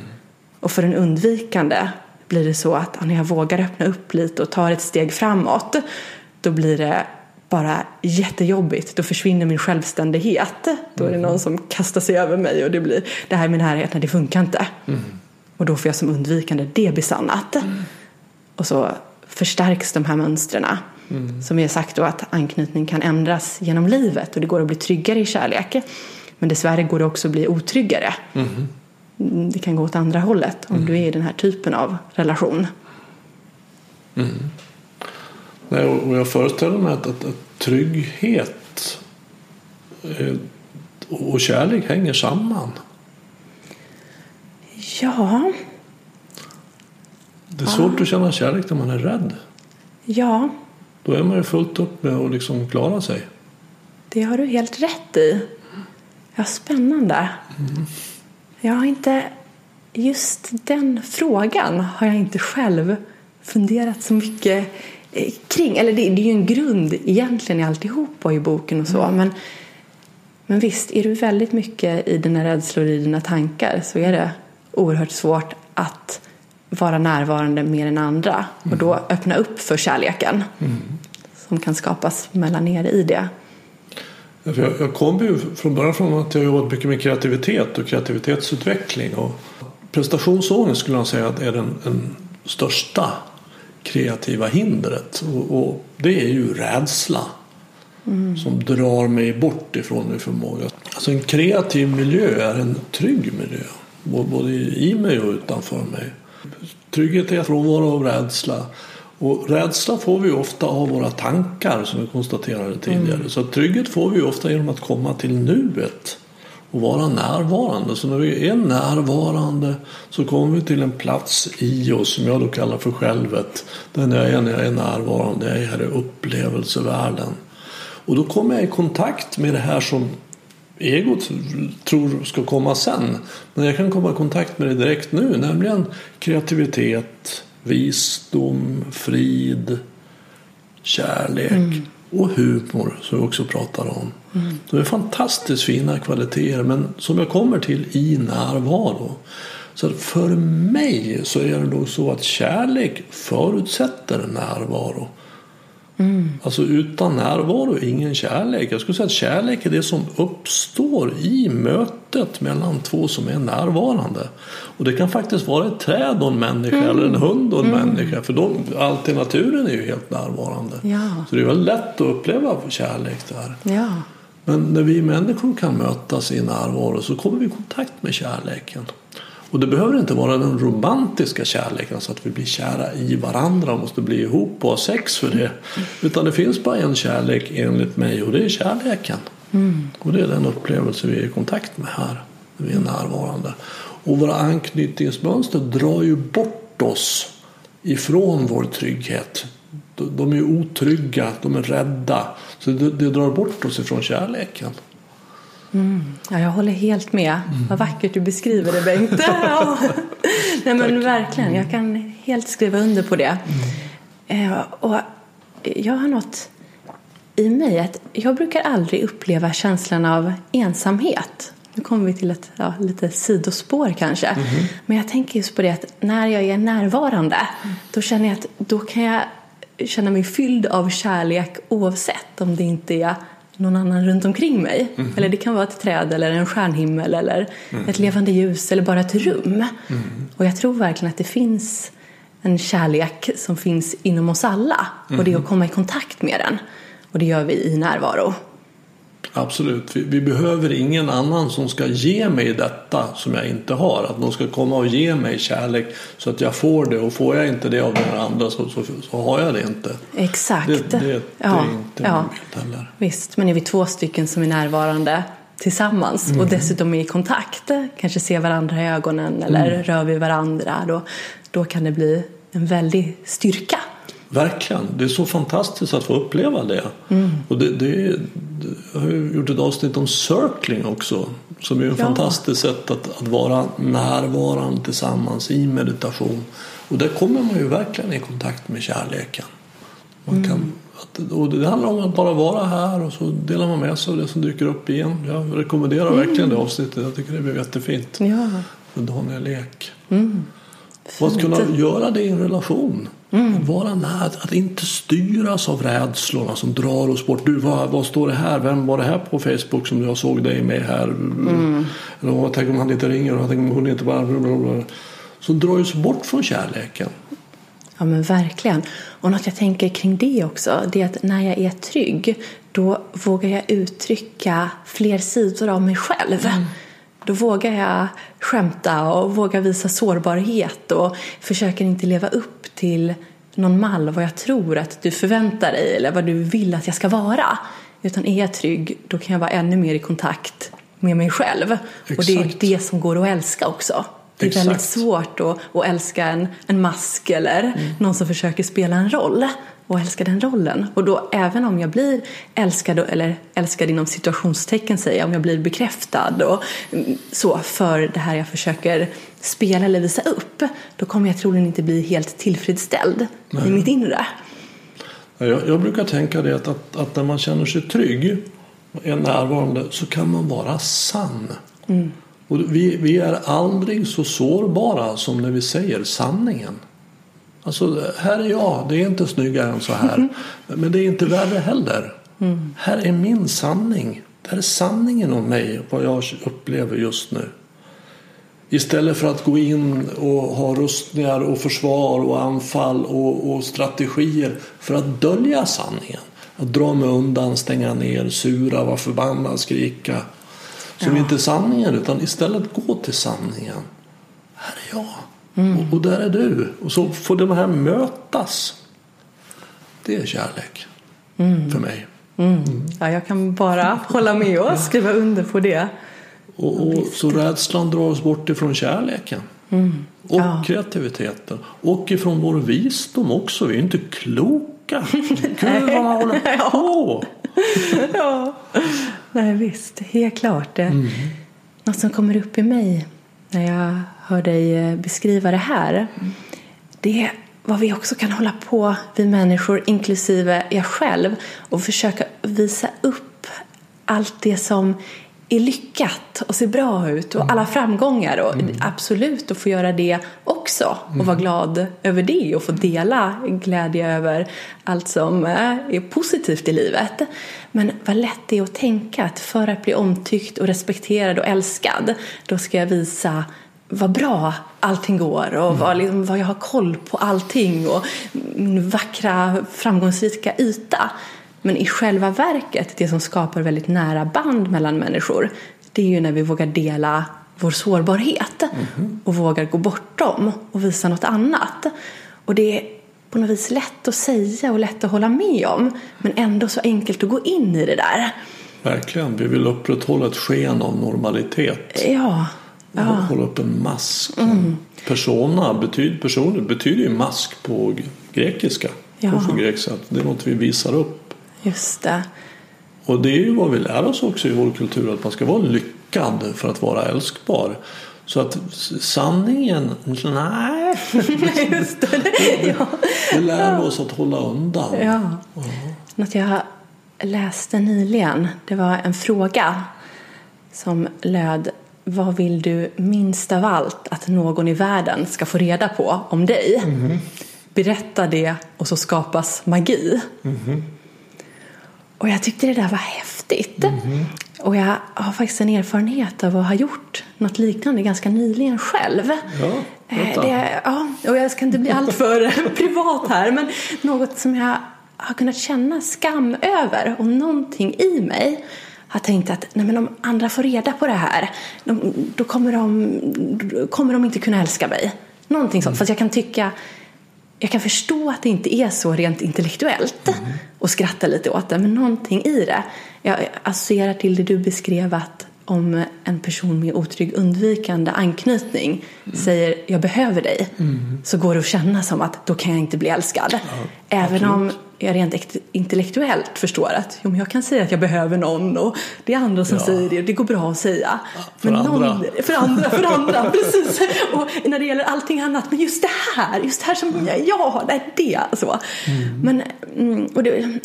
Och för den undvikande blir det så att när jag vågar öppna upp lite och tar ett steg framåt då blir det bara jättejobbigt. Då försvinner min självständighet. Då är det någon som kastar sig över mig och det blir det här med närheten, det funkar inte. Mm. Och då får jag som undvikande det besannat. Mm. Och så förstärks de här mönstren. Mm. Som vi har sagt då att anknytning kan ändras genom livet och det går att bli tryggare i kärlek. Men dessvärre går det också att bli otryggare. Mm. Det kan gå åt andra hållet om mm. du är i den här typen av relation. Nej, och jag föreställer mig att, att, att trygghet eh, och kärlek hänger samman. Ja. Det är svårt ja. att känna kärlek när man är rädd. Ja. Då är man ju fullt upp med att liksom klara sig. Det har du helt rätt i. Ja, spännande. Mm. Jag har inte... Just den frågan har jag inte själv funderat så mycket kring. Eller det, det, är ju en grund egentligen i alltihopa i boken och så. Mm. Men, men visst, är du väldigt mycket i dina rädslor i dina tankar så är det oerhört svårt att vara närvarande mer än andra mm. och då mm. öppna upp för kärleken mm. som kan skapas mellan er i det. Jag, jag kom ju från början från att jag jobbat mycket med kreativitet och kreativitetsutveckling och prestationsångest skulle jag säga att är den, den största kreativa hindret. Och, och det är ju rädsla. Mm. Som drar mig bort ifrån min förmåga. Alltså en kreativ miljö är en trygg miljö. Både i mig och utanför mig. Trygghet är frånvaro av rädsla. Och rädsla får vi ofta av våra tankar som vi konstaterade tidigare. Mm. Så trygghet får vi ofta genom att komma till nuet och vara närvarande. Så när vi är närvarande så kommer vi till en plats i oss som jag då kallar för självet. Den jag är när jag är närvarande, jag är här i upplevelsevärlden. Och då kommer jag i kontakt med det här som egot tror ska komma sen. Men jag kan komma i kontakt med det direkt nu, nämligen kreativitet, visdom, frid, kärlek mm. och humor som vi också pratar om. Mm. De är fantastiskt fina kvaliteter men som jag kommer till i närvaro. Så för mig så är det nog så att kärlek förutsätter närvaro. Mm. Alltså utan närvaro ingen kärlek. Jag skulle säga att kärlek är det som uppstår i mötet mellan två som är närvarande. Och det kan faktiskt vara ett träd och en människa mm. eller en hund och en mm. människa. För de, allt i naturen är ju helt närvarande. Ja. Så det är väldigt lätt att uppleva kärlek där. Ja. Men när vi människor kan mötas i närvaro så kommer vi i kontakt med kärleken. Och det behöver inte vara den romantiska kärleken så att vi blir kära i varandra och måste bli ihop och ha sex för det. Utan det finns bara en kärlek enligt mig och det är kärleken. Mm. Och det är den upplevelse vi är i kontakt med här när vi är närvarande. Och våra anknytningsmönster drar ju bort oss ifrån vår trygghet. De är otrygga, de är rädda. Så det, det drar bort oss ifrån kärleken. Mm. Ja, jag håller helt med. Mm. Vad vackert du beskriver det Bengt. ja. Nej, men verkligen, jag kan helt skriva under på det. Mm. Eh, och jag har något i mig att jag brukar aldrig uppleva känslan av ensamhet. Nu kommer vi till ett ja, lite sidospår kanske. Mm. Men jag tänker just på det att när jag är närvarande då känner jag att då kan jag känna mig fylld av kärlek oavsett om det inte är någon annan runt omkring mig. Mm. Eller det kan vara ett träd eller en stjärnhimmel eller mm. ett levande ljus eller bara ett rum. Mm. Och jag tror verkligen att det finns en kärlek som finns inom oss alla och det är att komma i kontakt med den. Och det gör vi i närvaro. Absolut, vi, vi, behöver ingen annan som ska ge mig detta som jag inte har. Att någon ska komma och ge mig kärlek så att jag får det och får jag inte det av den andra så, så, så har jag det inte. Exakt. Det, det, det ja, är inte ja. heller. Visst, men är vi två stycken som är närvarande tillsammans mm. och dessutom är i kontakt, kanske ser varandra i ögonen eller mm. rör vid varandra, då, då kan det bli en väldig styrka. Verkligen, det är så fantastiskt att få uppleva det. Mm. Och det, det, jag har ju gjort ett avsnitt om circling också. Som är ett ja. fantastiskt sätt att, att vara närvarande tillsammans i meditation. Och där kommer man ju verkligen i kontakt med kärleken. Man mm. kan, att, och det handlar om att bara vara här och så delar man med sig av det som dyker upp igen. Jag rekommenderar mm. verkligen det avsnittet. Jag tycker det blev jättefint. Ja. Med Daniel Ek. Mm. Och att kunna göra det i en relation. Mm. Vara nära, att inte styras av rädslorna som drar oss bort. Du, vad, vad står det här? Vem var det här på Facebook som jag såg dig med här? Mm. Eller tänk om han inte ringer och tänk om hon inte bara... Blablabla. Som drar oss bort från kärleken. Ja men verkligen. Och något jag tänker kring det också, det är att när jag är trygg då vågar jag uttrycka fler sidor av mig själv. Mm. Då vågar jag skämta och vågar visa sårbarhet och försöker inte leva upp till någon mall vad jag tror att du förväntar dig eller vad du vill att jag ska vara. Utan är jag trygg, då kan jag vara ännu mer i kontakt med mig själv. Exakt. Och det är det som går att älska också. Det är Exakt. väldigt svårt att, att älska en, en mask eller mm. någon som försöker spela en roll och älska den rollen. Och då även om jag blir älskad, eller älskad inom situationstecken säger jag, om jag blir bekräftad och mm, så för det här jag försöker spela eller visa upp, då kommer jag troligen inte bli helt tillfredsställd Nej. i mitt inre. Jag, jag brukar tänka det att, att, att, när man känner sig trygg och är närvarande så kan man vara sann. Mm. Och vi, vi är aldrig så sårbara som när vi säger sanningen. Alltså, här är jag, det är inte snyggare än så här. Men det är inte värre heller. Mm. Här är min sanning. Det här är sanningen om mig, vad jag upplever just nu. Istället för att gå in och ha rustningar och försvar och anfall och, och strategier för att dölja sanningen. Att dra mig undan, stänga ner, sura, vara förbannad, skrika. Som ja. inte är sanningen utan istället gå till sanningen. Här är jag. Mm. Och, och, där är du. Och så får de här mötas. Det är kärlek mm. för mig. Mm. mm. Ja, jag kan bara hålla med och skriva under på det. Och, och så rädslan drar oss bort ifrån kärleken. Och ja. kreativiteten. Och ifrån vår visdom också. Vi är inte kloka. Gud vad man håller på. ja, nej visst, helt klart. Mm. Något som kommer upp i mig när jag hör dig eh, beskriva det här. Det är vad vi också kan hålla på, vi människor, inklusive jag själv, och försöka visa upp allt det som är lyckat och ser bra ut och alla framgångar och absolut att få göra det också och vara glad över det och få dela glädje över allt som eh, är positivt i livet. Men vad lätt det är att tänka att för att bli omtyckt och respekterad och älskad då ska jag visa vad bra allting går och vad, liksom, vad jag har koll på allting och min vackra framgångsrika yta. Men i själva verket, det som skapar väldigt nära band mellan människor, det är ju när vi vågar dela vår sårbarhet och vågar gå bortom och visa något annat. Och det är på något vis lätt att säga och lätt att hålla med om, men ändå så enkelt att gå in i det där. Verkligen, vi vill upprätthålla ett sken av normalitet. Ja, Ja. Hålla upp en mask. Persona betyder, personer betyder ju mask på grekiska. Ja. För grekiska. Det är något vi visar upp. Just det. Och det är ju vad vi lär oss också i vår kultur. Att man ska vara lyckad för att vara älskbar. Så att sanningen, nej. just det. ja. Det lär vi oss att hålla undan. Ja. Något jag läste nyligen, det var en fråga som löd Vad vill du minst av allt att någon i världen ska få reda på om dig? Berätta det och så skapas magi. Och jag tyckte det där var häftigt. Och jag har faktiskt en erfarenhet av att ha gjort något liknande ganska nyligen själv. Ja, Eh, det, ja, och jag ska inte bli alltför privat här, men något som jag har kunnat känna skam över och någonting i mig har tänkt att nej men om andra får reda på det här de, då kommer de, då kommer de inte kunna älska mig. Någonting sånt. Fast jag kan tycka jag kan förstå att det inte är så rent intellektuellt och skratta lite åt det, men någonting i det. Jag associerar till det du beskrev att om en person med otrygg undvikande anknytning säger jag behöver dig så går det att känna som att då kan jag inte bli älskad. Även om jag rent intellektuellt förstår att jo, men jag kan säga att jag behöver någon och det är andra som Ja. säger det och det går bra att säga. för andra. för andra, för andra, precis. Och när det gäller allting annat, men just det här, just det här som jag, ja, det är det. Så. Men, mm, och det,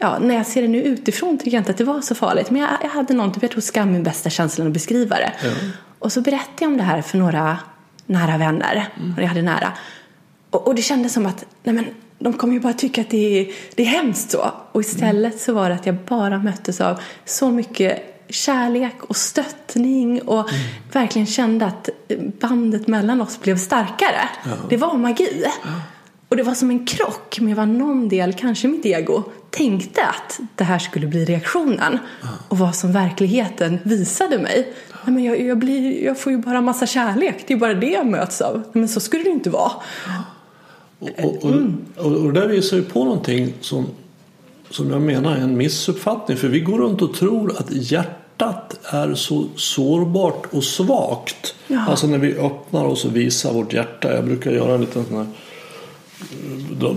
ja, när jag ser det nu utifrån tycker jag inte att det var så farligt. Men jag, jag hade någon, typ, jag tror skam är min bästa känslan att beskriva det. Och så berättade jag om det här för några nära vänner, och jag hade nära. Och, och det kändes som att, nej men, de kommer ju bara tycka att det är, det är hemskt så. Och istället så var det att jag bara möttes av så mycket kärlek och stöttning och verkligen kände att bandet mellan oss blev starkare. Det var magi. Och det var som en krock med vad någon del, kanske mitt ego, tänkte att det här skulle bli reaktionen. Och vad som verkligheten visade mig. Nej, men jag, jag, blir, jag får ju bara massa kärlek, det är bara det jag möts av. Men så skulle det inte vara. Och, och, och, och det där visar ju på någonting som, som jag menar är en missuppfattning. För vi går runt och tror att hjärtat är så sårbart och svagt. Ja. Alltså när vi öppnar oss och visar vårt hjärta. Jag brukar göra en liten sån här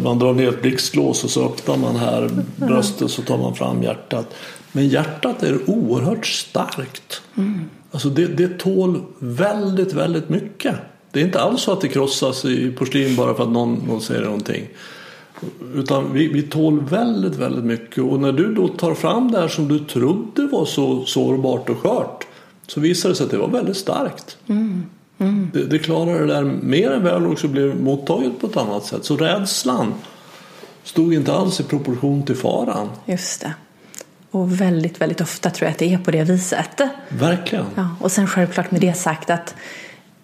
man drar ner ett blixtlås och så öppnar man här bröstet så tar man fram hjärtat. Men hjärtat är oerhört starkt. Alltså det, det tål väldigt, väldigt mycket. Det är inte alls så att det krossas i porslin bara för att någon, någon säger någonting. Utan vi, vi tål väldigt, väldigt mycket. Och när du då tar fram det här som du trodde var så sårbart och skört så visar det sig att det var väldigt starkt. Det, det klarar det där mer än väl och också blev mottaget på ett annat sätt. Så rädslan stod inte alls i proportion till faran. Just det. Och väldigt, väldigt ofta tror jag att det är på det viset. Verkligen. Ja, och sen självklart med det sagt att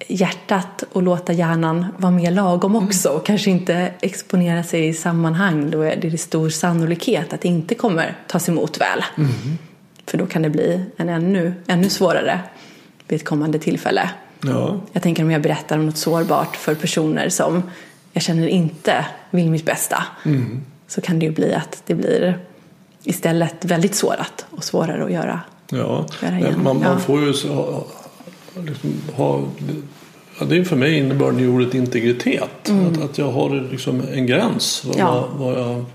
hjärtat och låta hjärnan vara mer lagom också och kanske inte exponera sig i sammanhang då är det stor sannolikhet att det inte kommer tas emot väl. För då kan det bli en ännu, ännu svårare vid ett kommande tillfälle. Ja. Jag tänker om jag berättar om något sårbart för personer som jag känner inte vill mitt bästa så kan det ju bli att det blir istället väldigt sårat och svårare att göra. Ja, Göra man, man får ju så, liksom, ha... Ja, det är för mig innebörden i ordet integritet. Att, att jag har liksom en gräns. Vad, Mm. Ja. vad jag,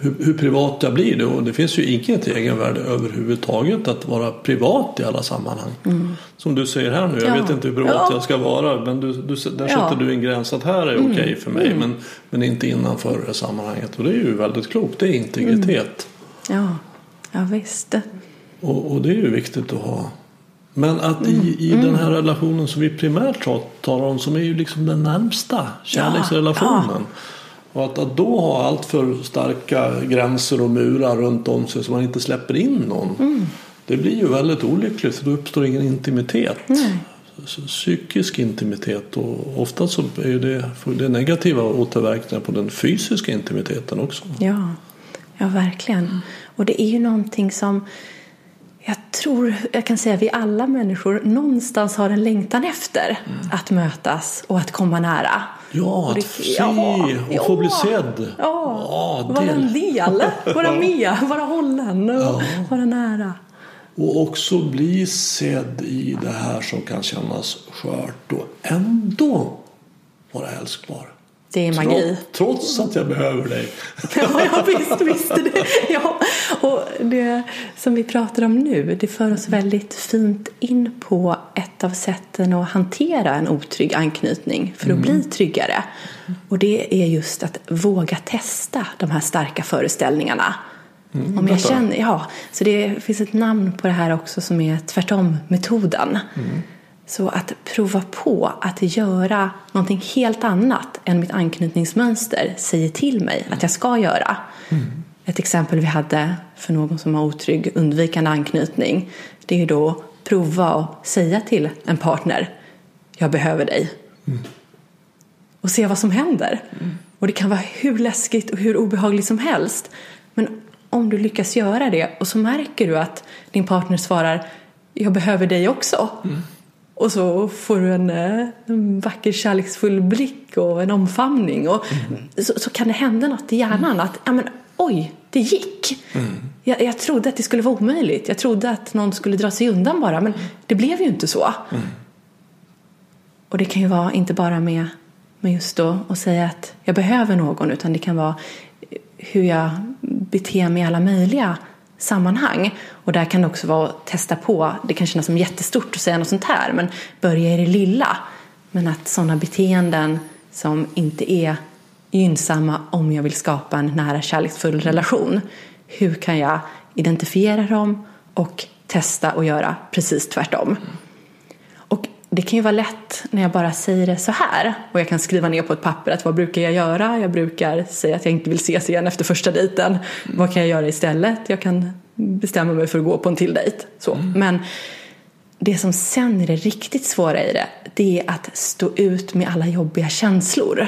hur, hur privat jag blir. Det, och det finns ju inget egenvärde överhuvudtaget att vara privat i alla sammanhang. Som du säger här nu, jag Mm. Ja. vet inte hur privat Ja. jag ska vara. Men du, du, där sätter du en gräns att här är okej för mig. Men, men inte innanför det sammanhanget. Och det är ju väldigt klokt. Det är integritet. Ja, ja visst. Och, och det är ju viktigt att ha. Men att i, i den här relationen som vi primärt ta- talar om som är ju liksom den närmsta kärleksrelationen. Och att, att då ha allt för starka gränser och murar runt om sig så man inte släpper in någon. Det blir ju väldigt olyckligt för då uppstår ingen intimitet. Så Psykisk intimitet och ofta så är det, det negativa återverkningar på den fysiska intimiteten också. Ja, ja verkligen. Och det är ju någonting som jag tror, jag kan säga vi alla människor någonstans har en längtan efter att mötas och att komma nära. Ja, Och det- att se ja, och få bli ja, sedd. Ja, det- vara en del, vara med, vara hållen och vara nära. Och också bli sedd i det här som kan kännas skört och ändå vara älskbar. Det är magi. Trots, att jag behöver dig. Ja, ja visst, visst det. Ja. Och det som vi pratar om nu, det för oss väldigt fint in på ett av sätten att hantera en otrygg anknytning för att bli tryggare. Och det är just att våga testa de här starka föreställningarna. Om jag känner, ja, så det finns ett namn på det här också som är tvärtom-metoden. Så att prova på att göra någonting helt annat än mitt anknytningsmönster säger till mig att jag ska göra. Ett exempel vi hade för någon som har otrygg undvikande anknytning det är ju då att prova att säga till en partner jag behöver dig. Och se vad som händer. Och det kan vara hur läskigt och hur obehagligt som helst. Men om du lyckas göra det och så märker du att din partner svarar jag behöver dig också. Och så får du en, eh, en vacker kärleksfull blick och en omfamning. Och så, så kan det hända något i hjärnan. Att ja, men, oj, det gick. Jag, jag trodde att det skulle vara omöjligt. Jag trodde att någon skulle dra sig undan bara. Men det blev ju inte så. Och det kan ju vara inte bara med, med just då att säga att jag behöver någon utan det kan vara hur jag beter mig i alla möjliga sammanhang. Och där kan det också vara att testa på, det kan kännas som jättestort att säga något sånt här men börja i det lilla. Men att sådana beteenden som inte är gynnsamma om jag vill skapa en nära kärleksfull relation. Hur kan jag identifiera dem och testa och göra precis tvärtom. Det kan ju vara lätt när jag bara säger det så här och jag kan skriva ner på ett papper att vad brukar jag göra? Jag brukar säga att jag inte vill ses igen efter första dejten. Vad kan jag göra istället? Jag kan bestämma mig för att gå på en till dejt. Så. Men det som sen är det riktigt svåra i det, det är att stå ut med alla jobbiga känslor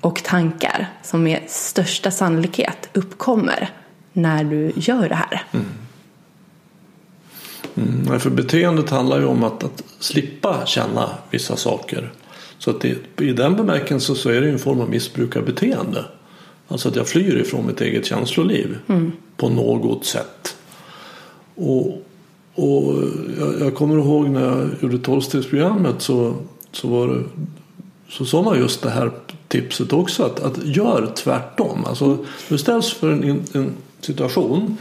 och tankar som med största sannolikhet uppkommer när du gör det här. Mm, nej, för beteendet handlar ju om att, att slippa känna vissa saker. Så att det, i den bemärkelsen så är det ju en form av missbrukarbeteende. Alltså att jag flyr ifrån mitt eget känsloliv på något sätt. Och, och jag, jag kommer ihåg när jag gjorde tolvstegsprogrammet så, så, var det, så sa man just det här tipset också. Att, att gör tvärtom. Alltså, du ställs för en, en situation.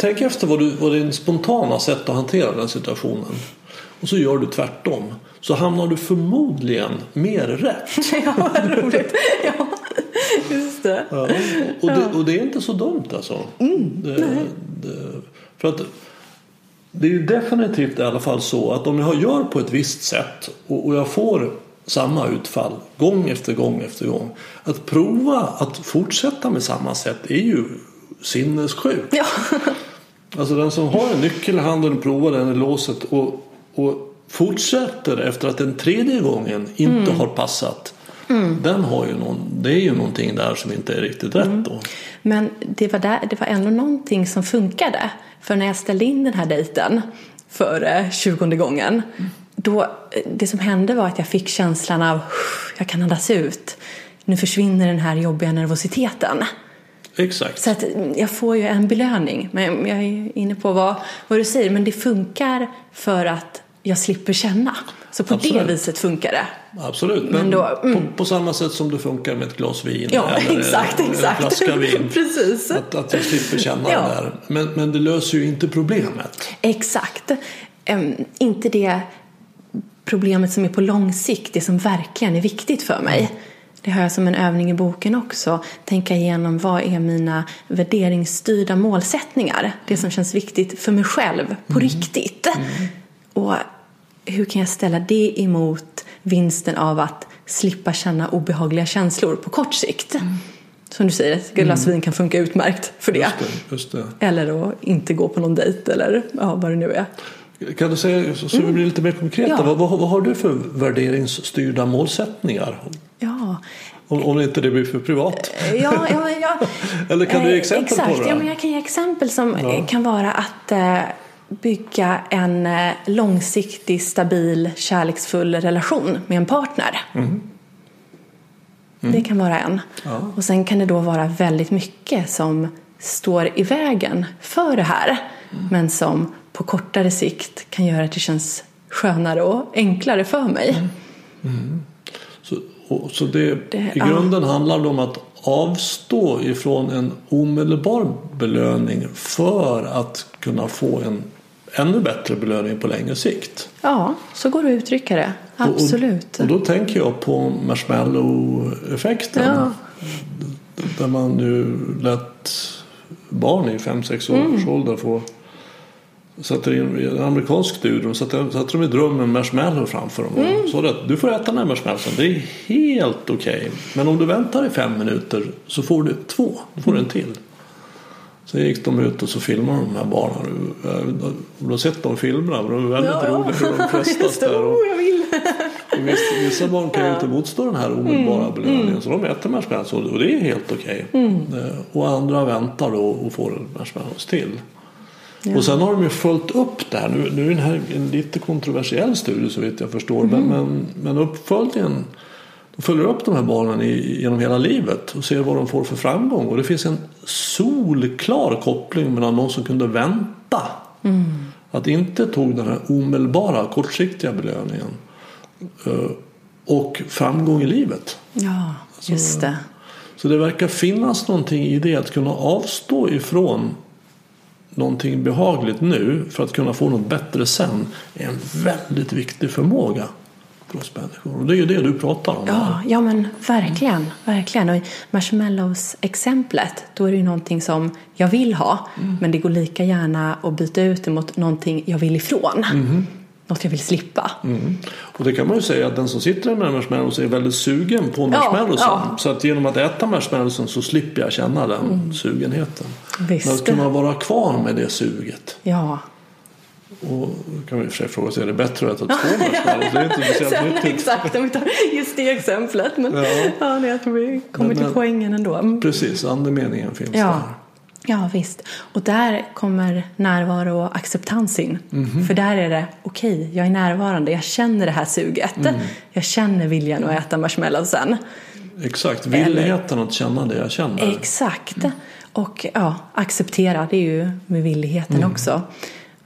Tänk efter vad, du, vad din spontana sätt att hantera den situationen. Och så gör du tvärtom. Så hamnar du förmodligen mer rätt. ja, vad roligt. Ja, just det. Ja, och, det, och det är inte så dumt alltså. det, det, för att det är ju definitivt i alla fall så att om jag gör på ett visst sätt och, och jag får samma utfall gång efter gång efter gång. Att prova att fortsätta med samma sätt är ju sinnessjukt. Ja. Alltså den som har en nyckel i handen och provar den i låset och, och fortsätter efter att den tredje gången inte har passat. Den har ju någon, det är ju någonting där som inte är riktigt rätt då. Men det var, där, det var ändå någonting som funkade. För när jag ställde in den här dejten för tjugonde gången. Då, det som hände var att jag fick känslan av jag kan andas ut. Nu försvinner den här jobbiga nervositeten. Exakt. Så att jag får ju en belöning. Men jag är inne på vad, vad du säger. Men det funkar för att jag slipper känna. Så på Absolut. det viset funkar det. Absolut, men, Men då, mm. på, på samma sätt som det funkar med ett glas vin Ja, eller exakt, en exakt. flaska vin. Precis. Att, att jag slipper känna Ja. det där. Men, men det löser ju inte problemet. Exakt. Em, inte det problemet som är på lång sikt, det som verkligen är viktigt för mig. Det har jag som en övning i boken också. Tänka igenom vad är mina värderingsstyrda målsättningar? Det som känns viktigt för mig själv på riktigt. Och hur kan jag ställa det emot vinsten av att slippa känna obehagliga känslor på kort sikt? Som du säger, ett glas vin kan funka utmärkt för det. Just det, just det. Eller att inte gå på någon dejt eller ja, vad det nu är. Kan du säga, så, så vi blir lite mer konkreta, Ja. vad, vad, vad har du för värderingsstyrda målsättningar? Ja, Om, om inte det blir för privat. ja, ja, ja. Eller kan du ge Eh, exempel exakt. på det? Ja, men jag kan ge exempel som Ja. eh, kan vara att eh, bygga en långsiktig, stabil, kärleksfull relation med en partner. Det kan vara en. Mm. Ja. Och sen kan det då vara väldigt mycket som står i vägen för det här. Mm. Men som på kortare sikt kan göra att det känns skönare och enklare för mig. Mm. Och, så det, Det- i ja. grunden handlar det om att avstå ifrån en omedelbar belöning för att kunna få en ännu bättre belöning på längre sikt. Ja, så går det att uttrycka det. Absolut. Och, och då tänker jag på marshmallow-effekten. Ja. Där man nu lät barn i 5-6 års Mm. ålder få Sätter in en amerikansk studie och sätter, sätter de i drömmen marshmallow framför dem. Mm. Och så att du får äta den här marshmallowen. Det är helt okej. Men om du väntar i fem minuter så får du två. Då får du en till. Sen gick de ut och så filmade de här barnen. Och Du har sett de filmerna. De är väldigt Ja, roliga hur de frestas där. Och, Oh, vill. och vissa, vissa barn kan ju inte motstå den här omedelbara Mm, belöningen så de äter marshmallows och det är helt okej. Eh, Och andra väntar då och får marshmallows till. Och sen har de ju följt upp det här. Nu, nu är det här en lite kontroversiell studie så vitt jag förstår. Men, men, men uppföljningen de följer upp de här barnen i, genom hela livet och ser vad de får för framgång. Och det finns en solklar koppling mellan de som kunde vänta. Att inte tog den här omedelbara kortsiktiga belöningen. eh, Och framgång i livet. Ja, just det. Så det verkar finnas någonting i det att kunna avstå ifrån någonting behagligt nu för att kunna få något bättre sen är en väldigt viktig förmåga för oss människor. Och det är ju det du pratar om. här. Ja, ja men verkligen, verkligen. Och marshmallows-exemplet, då är det ju någonting som jag vill ha, men det går lika gärna att byta ut det mot någonting jag vill ifrån. Något jag vill slippa. Mm. Och det kan man ju säga att den som sitter med marshmallows är väldigt sugen på marshmallowsen. ja. Så att genom att äta marshmallowsen så slipper jag känna den sugenheten. Visst. Men att kunna vara kvar med det suget. Ja, Och då kan vi i och för sig fråga sig, är det bättre att äta två marshmallows? Det är inte speciellt Sen, nyttigt. exakt, om vi tar just det exemplet. Men Ja. ja. jag tror vi kommer Men- till men- poängen ändå. Mm. Precis, andemeningen finns Ja. där. Ja, visst. Och där kommer närvaro och acceptans in. Mhm. För där är det, okej, jag är närvarande, jag känner det här suget. Mm. Jag känner viljan att äta marshmallowsen. Exakt, villigheten att känna det jag känner. Exakt. Och ja, acceptera, det är ju med villigheten Mm. också.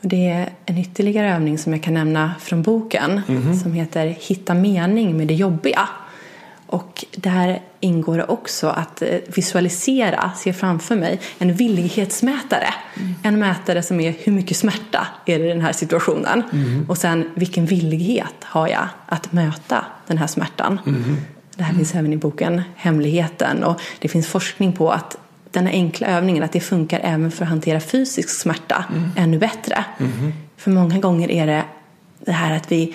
Och det är en ytterligare övning som jag kan nämna från boken Mhm. som heter Hitta mening med det jobbiga. Och där ingår det också att eh, visualisera, se framför mig, en villighetsmätare. Mm. En mätare som är hur mycket smärta är det i den här situationen. Mhm. Och sen vilken villighet har jag att möta den här smärtan. Mhm. Det här finns även i boken Hemligheten. Och det finns forskning på att den här enkla övningen att det funkar även för att hantera fysisk smärta ännu bättre. För många gånger är det det här att vi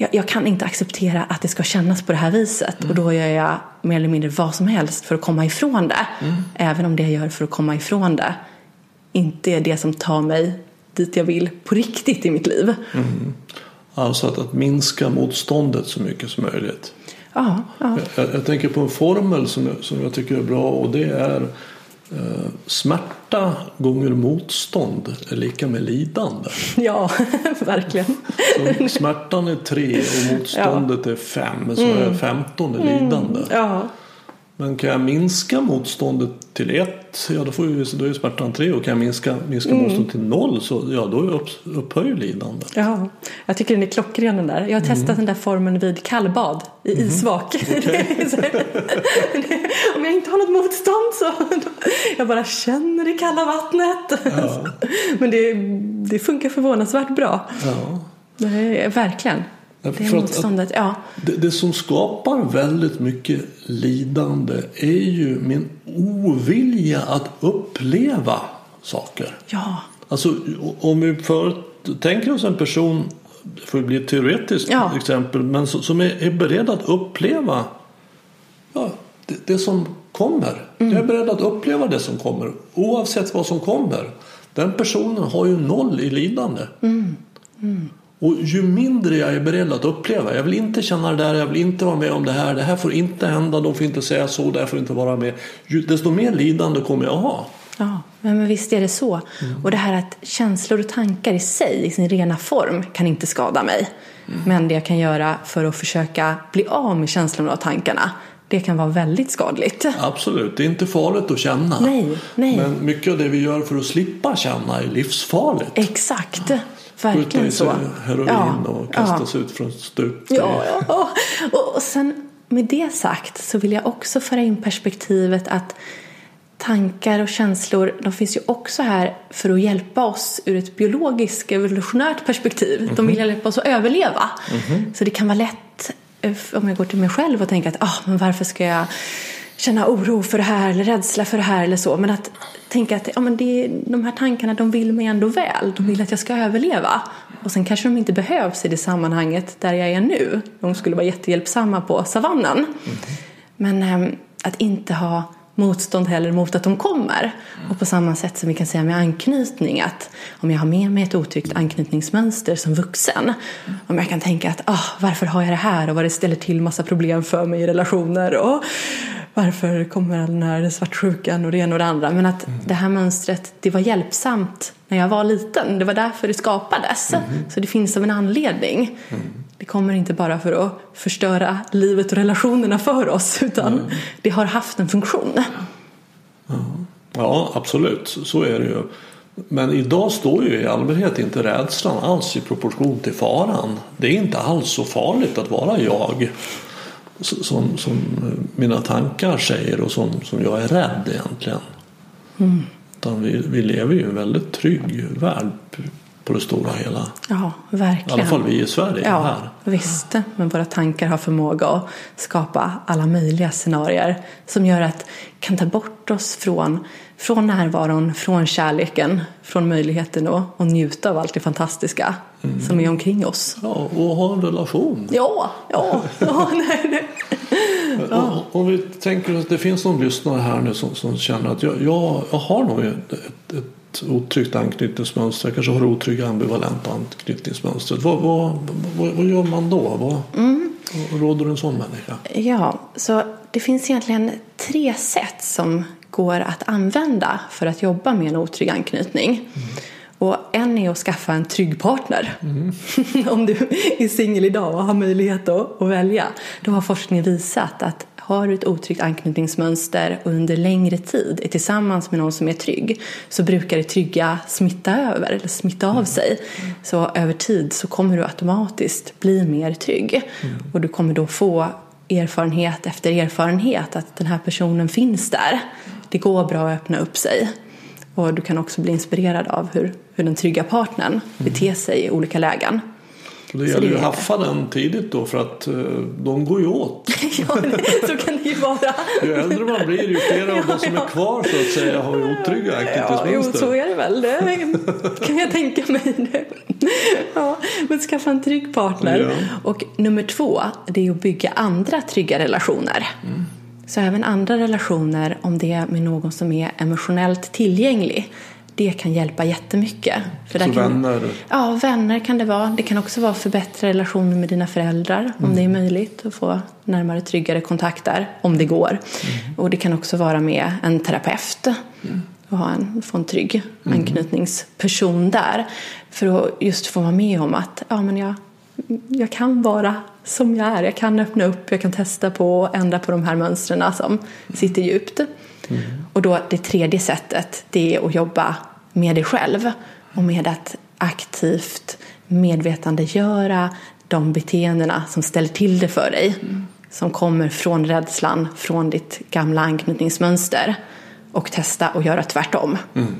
jag, jag kan inte acceptera att det ska kännas på det här viset och då gör jag mer eller mindre vad som helst för att komma ifrån det. Även om det jag gör för att komma ifrån det inte är det som tar mig dit jag vill på riktigt i mitt liv. Alltså att, att minska motståndet så mycket som möjligt. Ja, ja. Jag, jag tänker på en formel som som jag tycker är bra och det är smärta gånger motstånd är lika med lidande. ja verkligen. Så smärtan är tre och motståndet är fem, så är 15 är lidande. Ja, Men kan jag minska motståndet till ett, ja då, får ju, då är ju smärtan tre. Och kan jag minska, minska Mm. motståndet till noll så ja, då är upp, upphöjer lidandet. Ja, jag tycker den är klockren den där. Jag har testat den där formen vid kallbad i isvak. Är så här- Om jag inte har något motstånd så jag bara känner det kalla vattnet. Men det, det funkar förvånansvärt bra. Ja. Det är, verkligen. Ja, Det för att- motståndet, ja. Det, det som skapar väldigt mycket lidande är ju min ovilja att uppleva saker. Ja, Alltså om vi för, tänker oss en person, det får bli ett teoretiskt Ja. exempel, men som är, är beredd att uppleva ja, det, det som kommer. Jag är beredd att uppleva det som kommer oavsett vad som kommer. Den personen har ju noll i lidande. Och ju mindre jag är beredd att uppleva, jag vill inte känna det där, jag vill inte vara med om det här, det här får inte hända, de får inte säga så, det här får inte vara med. Desto mer lidande kommer jag ha. Ja, men visst är det så. Och det här att känslor och tankar i sig, i sin rena form, kan inte skada mig. Men det jag kan göra för att försöka bli av med känslorna och tankarna, det kan vara väldigt skadligt. Absolut, det är inte farligt att känna. Nej, nej. Men mycket av det vi gör för att slippa känna är livsfarligt. Exakt, Skjuta verkligen i sig så. heroin Ja, och kasta sig ut från stup. Ja, ja. Och, och sen med det sagt så vill jag också föra in perspektivet att tankar och känslor de finns ju också här för att hjälpa oss ur ett biologiskt evolutionärt perspektiv. De vill hjälpa oss att överleva. Så det kan vara lätt eh, om jag går till mig själv och tänker att ah, men varför ska jag känna oro för det här eller rädsla för det här eller så. Men att tänka att ja, men det, de här tankarna de vill mig ändå väl. De vill att jag ska överleva. Och sen kanske de inte behövs i det sammanhanget där jag är nu. De skulle vara jättehjälpsamma på savannen. Men äm, att inte ha motstånd heller mot att de kommer. Och på samma sätt som vi kan säga med anknytning att om jag har med mig ett otryggt anknytningsmönster som vuxen om jag kan tänka att ah, varför har jag det här och vad det ställer till massa problem för mig i relationer och varför kommer den här svartsjukan och det ena och det andra men att det här mönstret det var hjälpsamt när jag var liten det var därför det skapades så det finns av en anledning det kommer inte bara för att förstöra livet och relationerna för oss utan det har haft en funktion. Ja, absolut. Så är det ju. Men idag står ju i allmänhet inte rädslan alls i proportion till faran. Det är inte alls så farligt att vara jag. Som, som mina tankar säger och som, som jag är rädd egentligen. Utan vi, vi lever ju i en väldigt trygg värld på det stora hela. Ja, I verkligen. alla fall vi i Sverige Ja, här. visst. Men våra tankar har förmåga att skapa alla möjliga scenarier som gör att kan ta bort oss från, från närvaron, från kärleken, från möjligheten att, att njuta av allt det fantastiska som är omkring oss. Ja, och ha en relation. Ja, ja, ja nej, nej. Om- Om vi tänker att det finns någon lyssnare här nu som, som känner att jag, jag, jag har nog ett, ett, ett otryggt anknytningsmönster. Jag kanske har otrygga ambivalenta anknytningsmönster. Vad, vad, vad, vad gör man då? Vad, vad råder en sån människa? Ja, så det finns egentligen tre sätt som går att använda för att jobba med en otrygg anknytning. Och en är att skaffa en trygg partner. Om du är singel idag och har möjlighet att, välja. Då har forskning visat att har du ett otryggt anknytningsmönster och under längre tid är tillsammans med någon som är trygg så brukar det trygga smitta över eller smitta av sig. Så över tid så kommer du automatiskt bli mer trygg. Och du kommer då få erfarenhet efter erfarenhet att den här personen finns där. Det går bra att öppna upp sig. Och du kan också bli inspirerad av hur, hur den trygga partnern beter sig i olika lägen. Det gäller ju att haffa den tidigt då för att eh, de går ju åt. ja, så kan det ju vara. Ju äldre man blir ju fler av de som är kvar så att säga har ju otrygga Ja, jo, så är det väl. Det kan jag tänka mig. Ja, men skaffa en trygg partner. Ja. Och nummer två, det är att bygga andra trygga relationer. Så även andra relationer, om det är med någon som är emotionellt tillgänglig, det kan hjälpa jättemycket. För Så kan, vänner. Ja, vänner kan det vara. Det kan också vara förbättra relationer med dina föräldrar om det är möjligt att få närmare tryggare kontakt där, om det går. Och det kan också vara med en terapeut och ha en, få en trygg anknytningsperson där för att just få vara med om att ja, men jag, jag kan vara som jag är. Jag kan öppna upp, jag kan testa på och ändra på de här mönstren som sitter djupt. Mm. Och då det tredje sättet, det är att jobba med dig själv och med att aktivt medvetandegöra de beteendena som ställer till det för dig. Mm. Som kommer från rädslan, från ditt gamla anknytningsmönster. Och testa att göra tvärtom. Mm.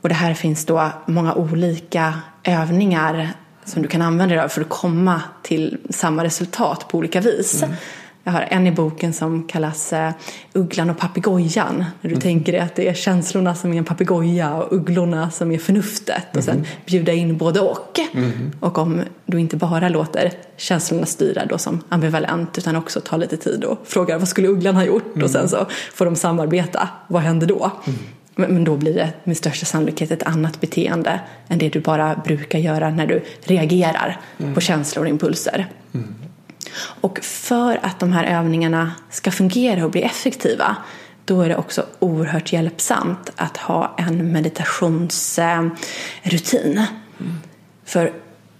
Och det här finns då många olika övningar som du kan använda dig av för att komma till samma resultat på olika vis. Mm. Jag har en i boken som kallas uh, Ugglan och papegojan. När du mm. tänker dig att det är känslorna som är en papegoja och ugglorna som är förnuftet. Mm. Och sen mm-hmm. bjuda in både och. Mm. Och om du inte bara låter känslorna styra då som ambivalent utan också tar lite tid och frågar vad skulle ugglan ha gjort? Och sen mm. så får de samarbeta. Vad händer då? Men då blir det med största sannolikhet ett annat beteende än det du bara brukar göra när du reagerar mm. på känslor och impulser. Mm. Och för att de här övningarna ska fungera och bli effektiva då är det också oerhört hjälpsamt att ha en meditationsrutin. Mm. För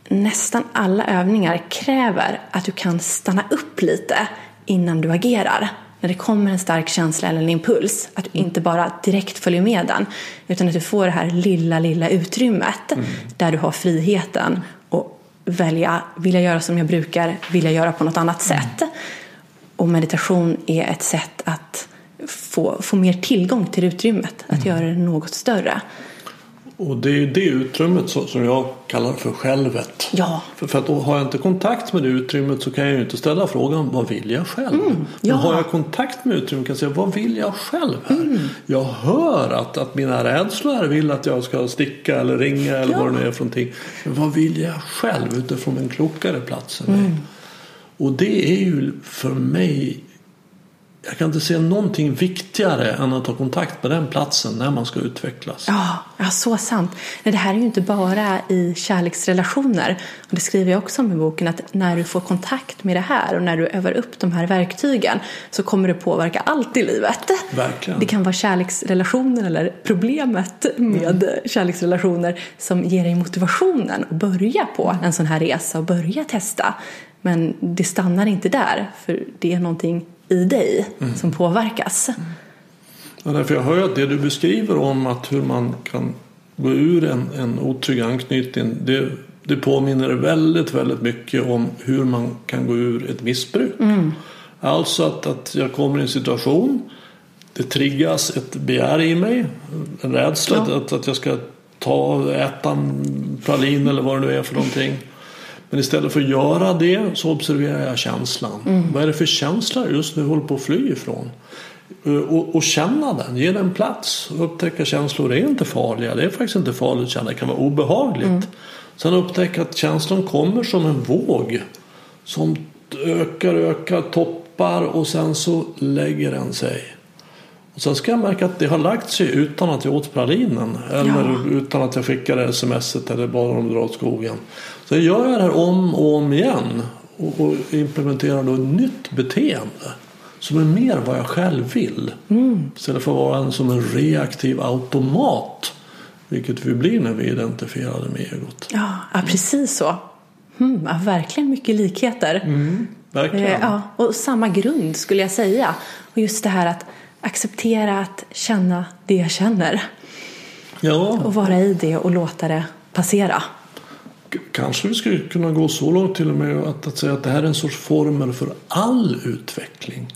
nästan alla övningar kräver att du kan stanna upp lite innan du agerar när det kommer en stark känsla eller en impuls, att du inte bara direkt följer med den, utan att du får det här lilla, lilla utrymmet mm. där du har friheten och välja, vill jag göra som jag brukar, vill jag göra på något annat mm. sätt? Och meditation är ett sätt att få, få mer tillgång till utrymmet, att mm. göra det något större. Och det är det utrymmet som jag kallar för självet. Ja. För, för att har jag inte kontakt med det utrymmet så kan jag ju inte ställa frågan vad vill jag själv? Mm, ja. Men har jag kontakt med utrymmet kan jag säga vad vill jag själv här? Mm. Jag hör att, att mina rädslor vill att jag ska sticka eller ringa eller ja. vad det nu är för någonting. Men vad vill jag själv utifrån en klokare plats än mig? Mm. Och det är ju för mig jag kan inte se någonting viktigare än att ta kontakt med den platsen när man ska utvecklas. Ja, ja så sant. Nej, det här är ju inte bara i kärleksrelationer. Och det skriver jag också om i boken att när du får kontakt med det här och när du övar upp de här verktygen så kommer det påverka allt i livet. Verkligen. Det kan vara kärleksrelationen eller problemet med mm. kärleksrelationer som ger dig motivationen att börja på en sån här resa och börja testa. Men det stannar inte där, för det är någonting i dig mm. som påverkas. Ja, därför jag hör att det du beskriver om att hur man kan gå ur en, en otrygg anknytning det, det påminner väldigt, väldigt mycket om hur man kan gå ur ett missbruk. Mm. Alltså att, att jag kommer i en situation det triggas ett begär i mig, en rädsla ja. att, att jag ska ta, äta en pralin eller vad det nu är för någonting. Men istället för att göra det så observerar jag känslan. Mm. Vad är det för känsla just nu håller på att fly ifrån? Eh, och, och, känna den, ge den plats. Upptäcka känslor är inte farliga. Det är faktiskt inte farligt att känna, det kan vara obehagligt. Mm. Sen upptäcka att känslan kommer som en våg. Som ökar, ökar, toppar och sen så lägger den sig. Och sen ska jag märka att det har lagt sig utan att jag åt pralinen. Eller ja. utan att jag skickade smset eller bad dem dra åt skogen. Gör jag det här om och om igen. Och, och implementerar då ett nytt beteende. Som är mer vad jag själv vill. Mm. Istället för att vara en, som en reaktiv automat. Vilket vi blir när vi identifierar det med egot. Ja, ja precis så. Mm, ja, verkligen mycket likheter. Mm, verkligen. Eh, ja, och samma grund skulle jag säga. Och just det här att acceptera att känna det jag känner. Ja. Och vara i det och låta det passera. Kanske vi skulle kunna gå så långt till och med att, att säga att det här är en sorts formel för all utveckling.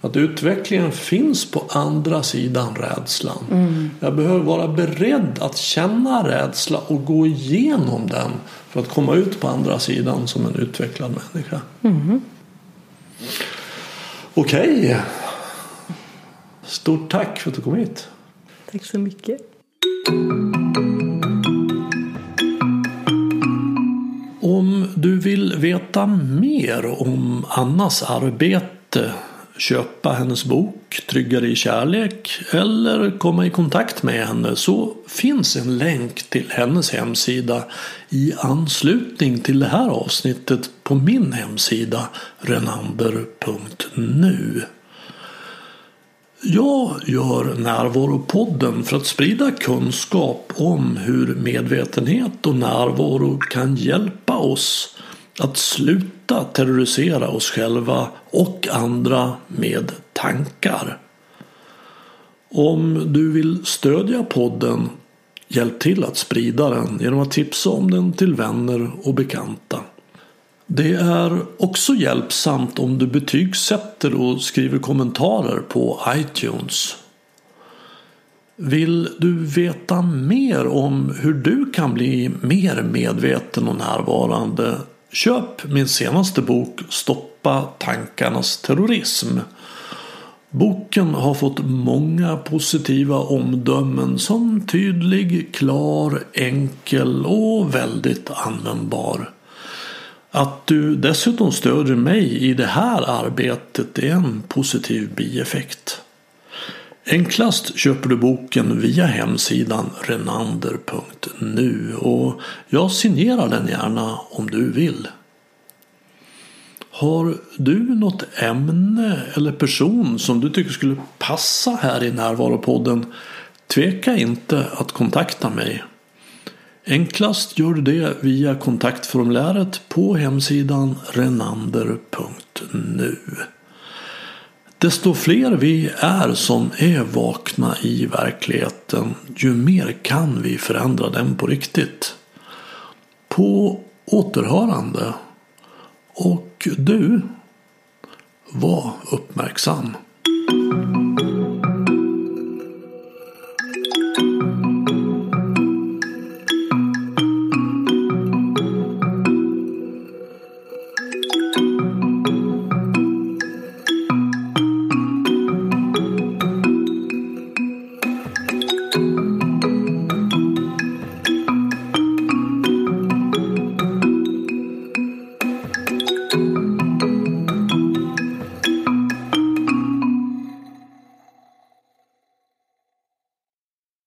Att utvecklingen finns på andra sidan rädslan. Mm. Jag behöver vara beredd att känna rädsla och gå igenom den för att komma ut på andra sidan som en utvecklad människa. Mm. Okej. Okay. Stort tack för att du kom hit. Tack så mycket. Om du vill veta mer om Annas arbete, köpa hennes bok Tryggare i kärlek eller komma i kontakt med henne så finns en länk till hennes hemsida i anslutning till det här avsnittet på min hemsida renander.nu. Jag gör Närvaropodden för att sprida kunskap om hur medvetenhet och närvaro kan hjälpa oss Att sluta terrorisera oss själva och andra med tankar. Om du vill stödja podden Hjälp till att sprida den genom att tipsa om den till vänner och bekanta. Det är också hjälpsamt om du betygsätter och skriver kommentarer på iTunes. Vill du veta mer om hur du kan bli mer medveten och närvarande? Köp min senaste bok Stoppa tankarnas terrorism. Boken har fått många positiva omdömen som tydlig, klar, enkel och väldigt användbar. Att du dessutom stödjer mig i det här arbetet är en positiv bieffekt. Enklast köper du boken via hemsidan renander.nu och jag signerar den gärna om du vill. Har du något ämne eller person som du tycker skulle passa här i Närvaropodden? Tveka inte att kontakta mig. Enklast gör du det via kontaktformuläret på hemsidan renander.nu. Desto fler vi är som är vakna i verkligheten, ju mer kan vi förändra den på riktigt. På återhörande. Och du, var uppmärksam.